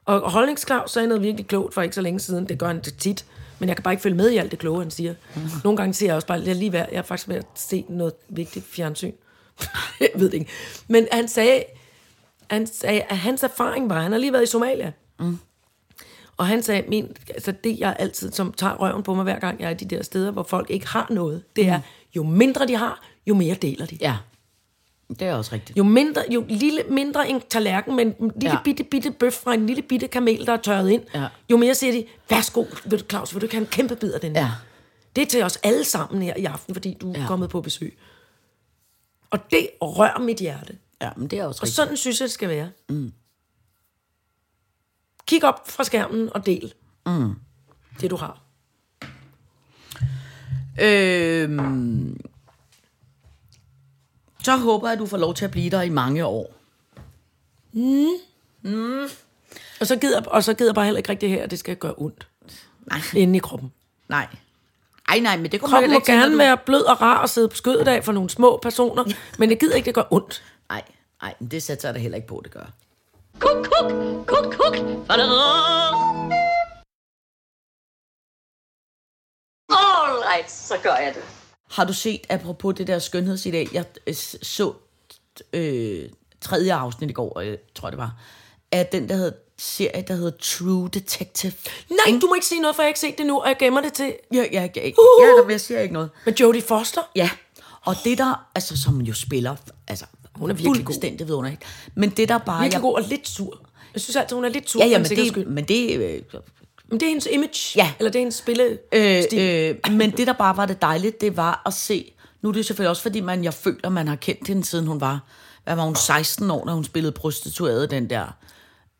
Og holdningsklav sagde noget virkelig klogt for ikke så længe siden. Det gør han det tit. Men jeg kan bare ikke følge med i alt det kloge, han siger. Mm. Nogle gange siger jeg også bare, jeg lige værd. Jeg er faktisk ved at se noget vigtigt fjernsyn. (laughs) jeg ved det ikke. Men han sagde, han sagde, at hans erfaring var, han har lige været i Somalia. Og han sagde, min, altså det jeg altid, som tager røven på mig hver gang jeg er i de der steder, hvor folk ikke har noget, det er, jo mindre de har, jo mere deler de. Ja. Det er også rigtigt. Jo mindre, jo lille, mindre en tallerken, men en lille Ja. bitte, bitte bøf fra en lille bitte kamel, der er tørret ind, Ja. jo mere siger de, værsgo, vil du, Claus, vil du ikke have en kæmpe bid af den her? Ja. Det er til os alle sammen her i aften, fordi du er Ja. kommet på besøg. Og det rører mit hjerte. Ja, men det er også Og rigtigt. sådan synes jeg, det skal være. Mm. Kig op fra skærmen og del mm. det, du har. Øhm, så håber jeg, at du får lov til at blive der i mange år. Og så gider, og så gider bare heller ikke rigtig her, at det skal gøre ondt. Nej. Inde i kroppen. Nej. Ej, nej, men det kommer Kroppen må ikke gerne du... være blød og rar og sidde på skødet af for nogle små personer, men jeg gider ikke, det gør ondt. Nej, nej, men det sætter jeg da heller ikke på, det gør. Kuk, kuk, kuk, kuk. All right, så gør jeg det. Har du set, apropos det der skønhedsideal, jeg øh, så øh, tredje afsnit i går, øh, tror jeg det var, af den der hedder, serie, der hedder True Detective. Nej, du må ikke sige noget, for jeg har ikke set det nu, og jeg gemmer det til Ja, ja, ja, ja, Uh. ja jeg siger ikke noget. med Jodie Foster. Ja, og det der, altså som jo spiller, altså Hun er virkelig fuldstændig vidunderligt. Men det der bare... Virkelig jeg, god og lidt sur. Jeg synes altid, hun er lidt sur Ja, ja, en men det, skyld. men det, øh, Men det er hendes image. Ja. Eller det er hendes spille. øh, øh, men det der bare var det dejligt, det var at se, nu er det selvfølgelig også fordi, man, jeg føler, man har kendt hende siden hun var, hvad var hun, 16 år, når hun spillede prostitueret, den der.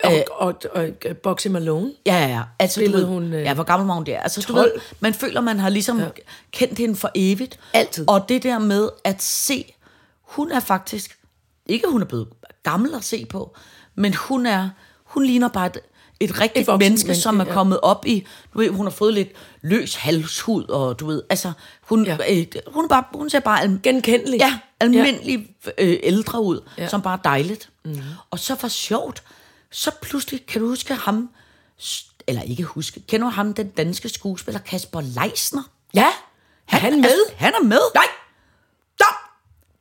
Og, og, og, og Boxy Malone. Ja, ja, ja. Altså, du ved, hun, øh, Ja, hvor gammel var hun der? Altså, du 12. ved, man føler, man har ligesom ja. kendt hende for evigt. Altid. Og det der med at se, hun er faktisk, ikke hun er blevet gammel at se på, men hun er, hun ligner bare et, et rigtigt Et menneske, menneske, som er ja. kommet op i, du ved, hun har fået lidt løs halshud, og du ved, altså, hun, ja. Ja. øh, hun, er bare, hun ser bare al- Genkendelig. Ja, almindelig øh, ældre ud, ja. Ja. som bare er dejligt. Mm. Og så var sjovt, så pludselig, kan du huske ham, eller ikke huske, kender du ham, den danske skuespiller Kasper Leisner? Ja. Er han med? Altså, han er med. Nej. Stop.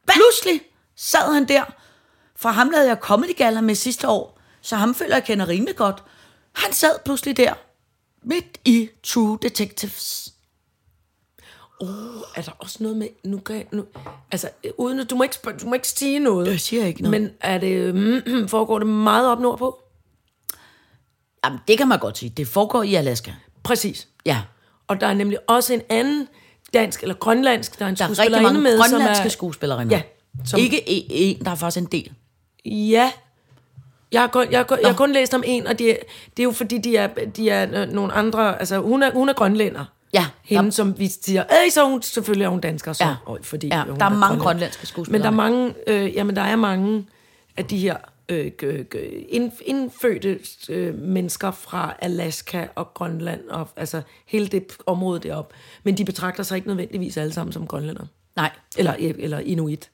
Pludselig sad han der. Fra ham lavede jeg Comedy Gala med sidste år, så ham føler jeg kender rimelig godt. Han sad pludselig der, midt i True Detectives. Er der også noget med... Nu kan jeg, nu, altså, uden, at- du, må ikke, spørge- du må ikke sige noget. Jeg siger ikke noget. Men er det, mm, (clears throat) foregår det meget op nordpå? Jamen, det kan man godt sige. Det foregår i Alaska. Præcis. Ja. Og der er nemlig også en anden dansk eller grønlandsk, der er en Der er rigtig skuespillerinde mange med, grønlandske er, skuespillerinder. Ja. Som... Ikke en, en, der er faktisk en del. Ja. Jeg har kun, jeg har kun, jeg har kun læst om en, og det, er- det er jo fordi, de er, de er øh, nogle andre... Altså, hun er, hun er grønlænder. Ja, Hende, der- som vi siger, øh, så er hun, selvfølgelig er hun dansker, så, Ja. og fordi Ja, hun der er mange grønlænder. grønlandske skuespillere. Men der er mange, øh, jamen, der er mange af de her øh, ind, indfødte øh, mennesker fra Alaska og Grønland, og altså hele det område deroppe. Men de betragter sig ikke nødvendigvis alle sammen som grønlænder. Nej, Eller, eller inuit.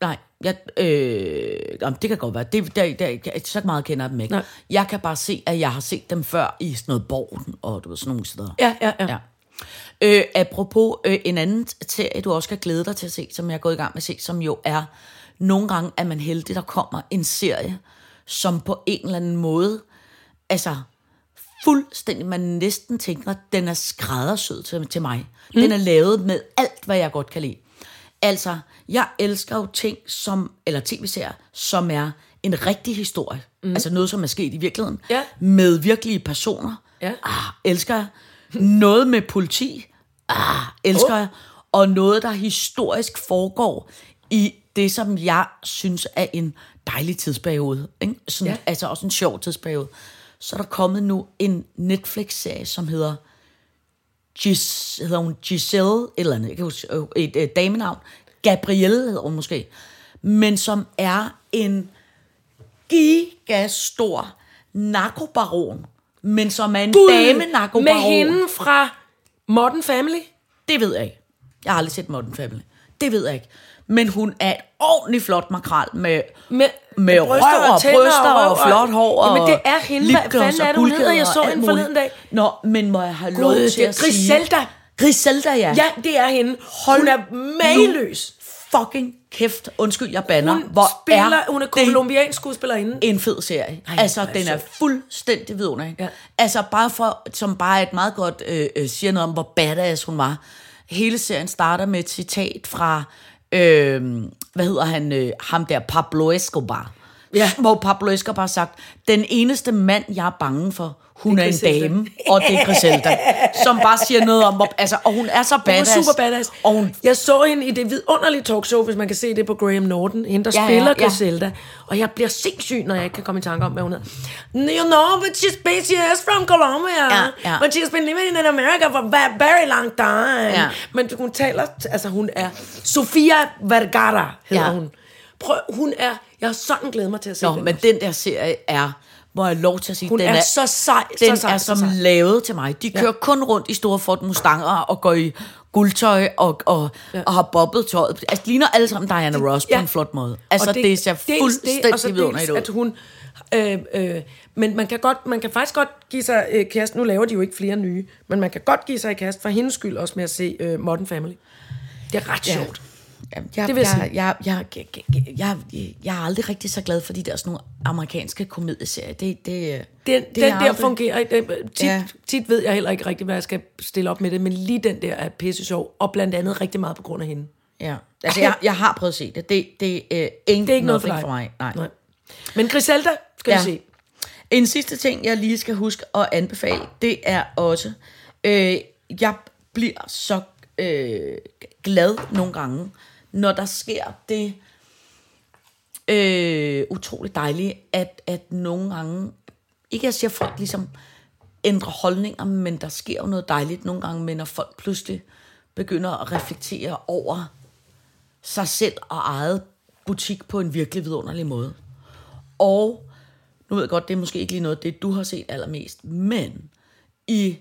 Nej. Jeg, øh, jamen, det kan godt være. Det, der, der, jeg, så meget kender jeg dem ikke. Nej. Jeg kan bare se, at jeg har set dem før i sådan noget Borgen, og du ved, sådan nogle steder. Ja, ja, ja. Ja. Øh, apropos øh, en anden serie, du også skal glæde dig til at se, som jeg er gået i gang med at se, som jo er, nogle gange er man heldig, der kommer en serie, som på en eller anden måde, altså fuldstændig, man næsten tænker, den er skræddersyet til, til mig. Mm. Den er lavet med alt, hvad jeg godt kan lide. Altså, jeg elsker jo ting som, eller tv-serier, som er en rigtig historie. Mm. Altså noget, som er sket i virkeligheden. Ja. Med virkelige personer. Ja. Ah, elsker jeg. Noget med politi. Ah, elsker oh. jeg. Og noget, der historisk foregår i det, som jeg synes er en dejlig tidsperiode. Ikke? Sådan, ja. Altså også en sjov tidsperiode. så er der kommet nu en Netflix-serie, som hedder Gis, hedder hun Giselle, eller andet, jeg kan huske, øh, et, et damenavn, Gabrielle hedder hun måske, men som er en gigastor narkobaron, men som er en dame narkobaron. Med hende fra Modern Family. Det ved jeg ikke. Jeg har aldrig set Modern Family. Det ved jeg ikke. Men hun er et ordentligt flot makrel med, Med, med røv og tænder bryster og, røv flot hår og Jamen, det er hende. Hvad fanden er og det, hun hedder? Jeg så og hende forleden dag. Nå, men må jeg have lov Gud, til det at sige... Griselda. Griselda, ja. Ja, det er hende. Hold hun er mageløs. fucking kæft. Undskyld, jeg banner. Hun Hvor spiller, er hun er kolumbiansk skuespillerinde. en fed serie. Ej, altså, den er fuldstændig vidunderlig. Ja. Ja. Altså, bare for, som bare et meget godt øh, øh, siger noget om, hvor badass hun var. Hele serien starter med et citat fra, øh, hvad hedder han, øh, ham der, Pablo Escobar. Ja. Hvor Pablo Escobar har sagt, den eneste mand, jeg er bange for, hun er, er en Griselda." dame, og det er Griselda. (laughs) som bare siger noget om, hvor, altså, og hun er så Hun er badass. super badass. Og hun Jeg så hende i det vidunderlige talkshow, hvis man kan se det på Graham Norton, hende der Ja, ja, spiller ja. Griselda. Og jeg bliver sindssyg, når jeg ikke kan komme i tanke om, hvad hun hedder. You know, but she's, is from Colombia. Ja, ja. But she's been living in America for a very long time. Ja. Men hun taler, altså hun er, Sofia Vergara hedder Ja. hun. Prøv, hun er, jeg har sådan glædet mig til at se Nå, den. men den der serie er, må jeg lov til at sige, Hun den er så sej, så Den sej, er så som sej. lavet til mig. De kører kun rundt i store Ford Mustanger og går i guldtøj og, og, ja. og har bobbet tøjet. Altså, de ligner alle sammen Diana Ross på Ja. en flot måde. Altså, Og det, det ser så fuldstændig vidunderligt ud. at hun... Øh, øh, men man kan, godt, man kan faktisk godt give sig øh, kast, nu laver de jo ikke flere nye, men man kan godt give sig i kast for hendes skyld også med at se øh, Modern Family. Det er ret Ja. sjovt. Jeg, det vil jeg jeg, jeg, jeg, jeg, jeg, jeg, er aldrig rigtig så glad for de der sådan nogle amerikanske komedieserier. Det, det, Den, det den er der aldrig- fungerer ikke. Den- Tit, Ja. tit ved jeg heller ikke rigtig, hvad jeg skal stille op med det, men lige den der er pisse sjov, og blandt andet rigtig meget på grund af hende. Ja. Altså, jeg, jeg har prøvet at se det. Det, det, uh, det er ikke noget for dig. for mig. Nej. Nej. Men Griselda skal Ja. vi se. En sidste ting, jeg lige skal huske at anbefale, det er også, øh, jeg bliver så øh, glad nogle gange, når der sker det øh, utroligt dejlige, at, at nogle gange, ikke jeg siger folk ligesom ændrer holdninger, men der sker jo noget dejligt nogle gange, men når folk pludselig begynder at reflektere over sig selv og eget butik på en virkelig vidunderlig måde. Og nu ved jeg godt, det er måske ikke lige noget, det du har set allermest, men i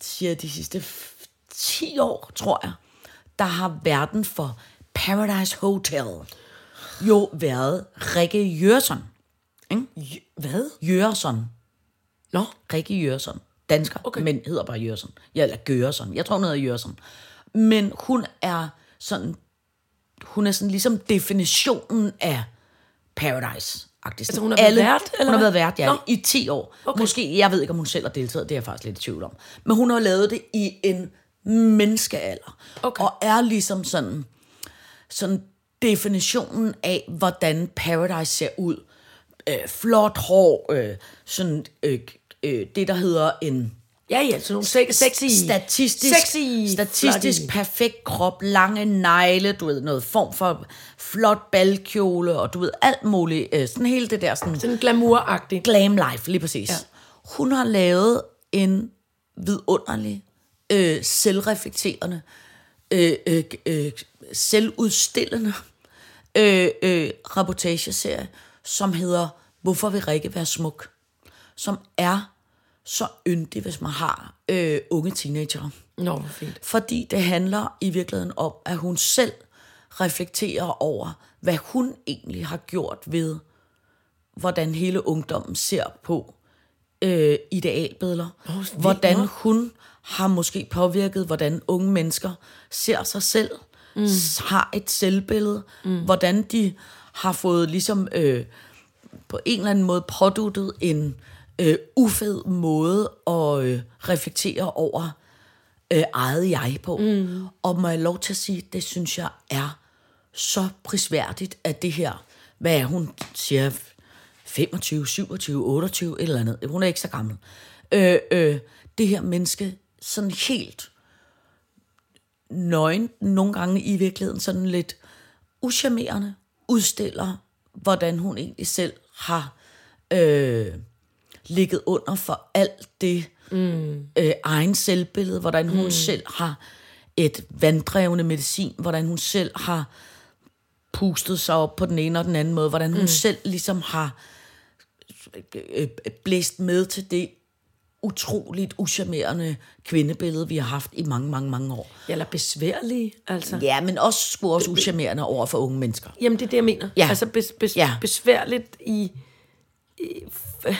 siger de sidste 10 år, tror jeg, der har verden for Paradise Hotel jo været Rikke Jørgensen. Ikke? Hvad? Jørgensen. Nå, Rikke Jørgensen. Dansker, Okay. men hedder bare Jørgensen. Ja, eller Gørsen. Jeg tror, hun hedder Jørgensen. Men hun er sådan, hun er sådan ligesom definitionen af Paradise. Altså, hun har været vært, eller Hun har været vært, ja, Nå. i 10 år. Okay. Måske, jeg ved ikke, om hun selv har deltaget, det er jeg faktisk lidt i tvivl om. Men hun har lavet det i en menneskealder. Okay. Og er ligesom sådan, sådan definitionen af, hvordan Paradise ser ud. Øh, flot hår, øh, sådan øh, øh, det, der hedder en ja, ja, sådan nogle sex, sexy, statistisk, sexy, statistisk perfekt krop, lange negle, du ved, noget form for flot balkjole, og du ved, alt muligt, øh, sådan hele det der sådan Sådan glamour-agtigt. glam life, lige præcis. Ja. Hun har lavet en vidunderlig, øh, selvreflekterende, øh, øh, øh, selvudstillende øh, øh, reportageserie, som hedder Hvorfor vil Rikke være smuk? Som er så yndig, hvis man har øh, unge teenager. Nå, hvor fint. Fordi det handler i virkeligheden om, at hun selv reflekterer over, hvad hun egentlig har gjort ved, hvordan hele ungdommen ser på øh, idealbilleder. Vildt hvordan hun har måske påvirket, hvordan unge mennesker ser sig selv, mm. har et selvbillede, mm. hvordan de har fået ligesom øh, på en eller anden måde påduttet en øh, ufed måde at øh, reflektere over øh, eget jeg på. Mm. Og må jeg lov til at sige, det synes jeg er så prisværdigt, at det her, hvad er hun, siger 25, 27, 28, et eller andet. Hun er ikke så gammel. Øh, øh, det her menneske, sådan helt nøgen, nogle gange i virkeligheden sådan lidt uschammerende, udstiller, hvordan hun egentlig selv har øh, ligget under for alt det mm. øh, egen selvbillede, hvordan hun mm. selv har et vanddrevne medicin, hvordan hun selv har pustet sig op på den ene og den anden måde, hvordan hun mm. selv ligesom har øh, blæst med til det utroligt uschammerende kvindebillede, vi har haft i mange, mange, mange år. Eller besværlige, altså. Ja, men også sgu også uschammerende over for unge mennesker. Jamen, det er det, jeg mener. Ja. Altså, bes, bes, Ja. besværligt i... i f-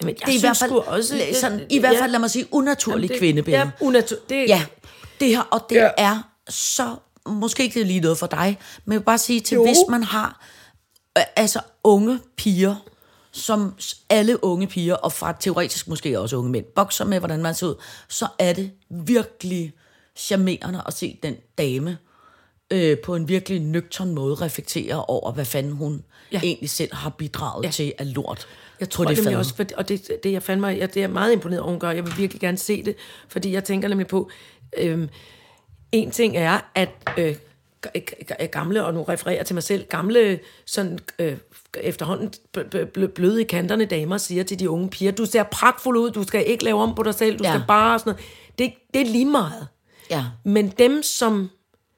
Jamen, jeg Det er i synes hvert fald, også... la- sådan, i hvert fald, lad mig sige, unaturligt det, kvindebillede. Ja, unatur, det, Ja, det her, og det Ja. ja. er så, måske ikke det lige noget for dig, men jeg vil bare sige til, Jo. hvis man har, øh, altså unge piger, som alle unge piger, og fra teoretisk måske også unge mænd, bokser med, hvordan man ser ud, så er det virkelig charmerende at se den dame øh, på en virkelig nøgtern måde reflektere over, hvad fanden hun Ja. egentlig selv har bidraget Ja. til af lort Jeg tror det fad. også, og det, det jeg fandt mig, jeg, det er meget imponeret over, hun gør. Jeg vil virkelig gerne se det, fordi jeg tænker nemlig på, øhm, en ting er, at øh, gamle, og nu refererer til mig selv, gamle, sådan øh, efterhånden bl- bl- bløde i kanterne damer siger til de unge piger, du ser pragtfuld ud, du skal ikke lave om på dig selv, du Ja. skal bare sådan noget. Det, det er lige meget. Ja. Men dem, som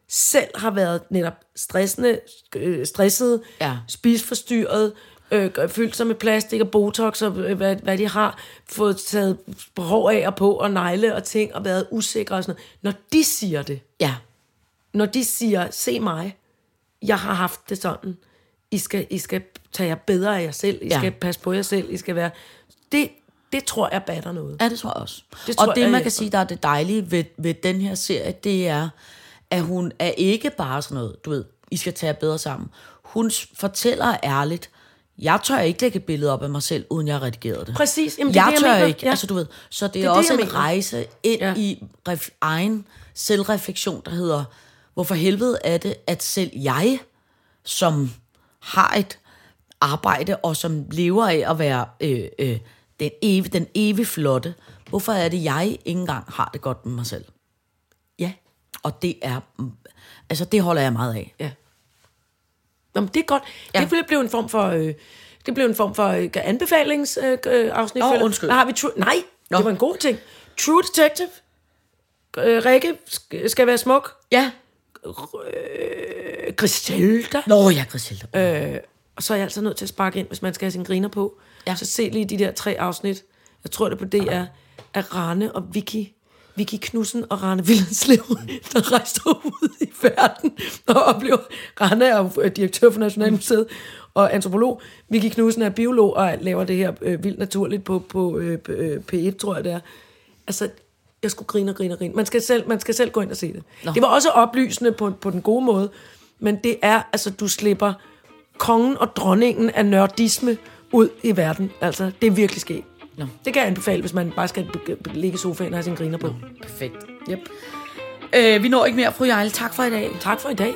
selv har været netop stressende, øh, stresset, Ja. spiseforstyrret, øh, fyldt sig med plastik og botox og øh, hvad, hvad de har, fået taget hår af og på og negle og ting og været usikre og sådan noget. Når de siger det, Ja, når de siger, se mig, jeg har haft det sådan, I skal, I skal tage jer bedre af jer selv, I Ja. skal passe på jer selv, I skal være... Det, det tror jeg batter noget. Ja, det tror jeg også. Det Det tror og det, jeg man kan sige, der er det dejlige ved, ved den her serie, det er, at hun er ikke bare sådan noget, du ved, I skal tage bedre sammen. Hun fortæller ærligt, jeg tør ikke lægge et billede op af mig selv, uden jeg har redigeret det. Præcis, jamen, det jeg det, jeg tør mener. ikke, Ja. altså du ved. Så det er, Det er det, det, også jeg en mener. rejse ind ja. i ref, egen selvreflektion, der hedder, hvorfor helvede er det, at selv jeg, som har et arbejde, og som lever af at være øh, øh, den, evige, den evige flotte, hvorfor er det, jeg ikke engang har det godt med mig selv? Ja, Og det er, altså det holder jeg meget af. ja. Nå, men det er godt. Ja. Det blev, en form for... Øh, det blev en form for øh, anbefalingsafsnit. Øh, afsnit, Åh, føler- undskyld. Der har vi true, nej, Nå. det var en god ting. True Detective. Øh, Rikke sk- skal være smuk. Ja. Øh, Griselda. Nå, ja, Griselda. Øh, Og så er jeg altså nødt til at sparke ind, hvis man skal have sin griner på. Ja. Så se lige de der tre afsnit. Jeg tror det på det er af Rane og Vicky. Vicky Knudsen og Rane Villenslev, (laughs) der rejste ud i verden og oplever. Rane er øh, direktør for Nationalmuseet og antropolog. Vicky Knudsen er biolog og laver det her øh, vildt naturligt på, på øh, øh, P1, tror jeg det er. Altså, jeg skulle grine og grine og grine. Man skal selv, man skal selv gå ind og se det. Nå. Nå. Det var også oplysende på, på den gode måde, men det er, altså, du slipper kongen og dronningen af nørdisme ud i verden. Altså, det er virkelig sket. Nå. Det kan jeg anbefale, hvis man bare skal ligge i sofaen og have sin griner på. perfekt. Yep. Øh, vi når ikke mere, fru Jejle. Tak for i dag. Tak for i dag.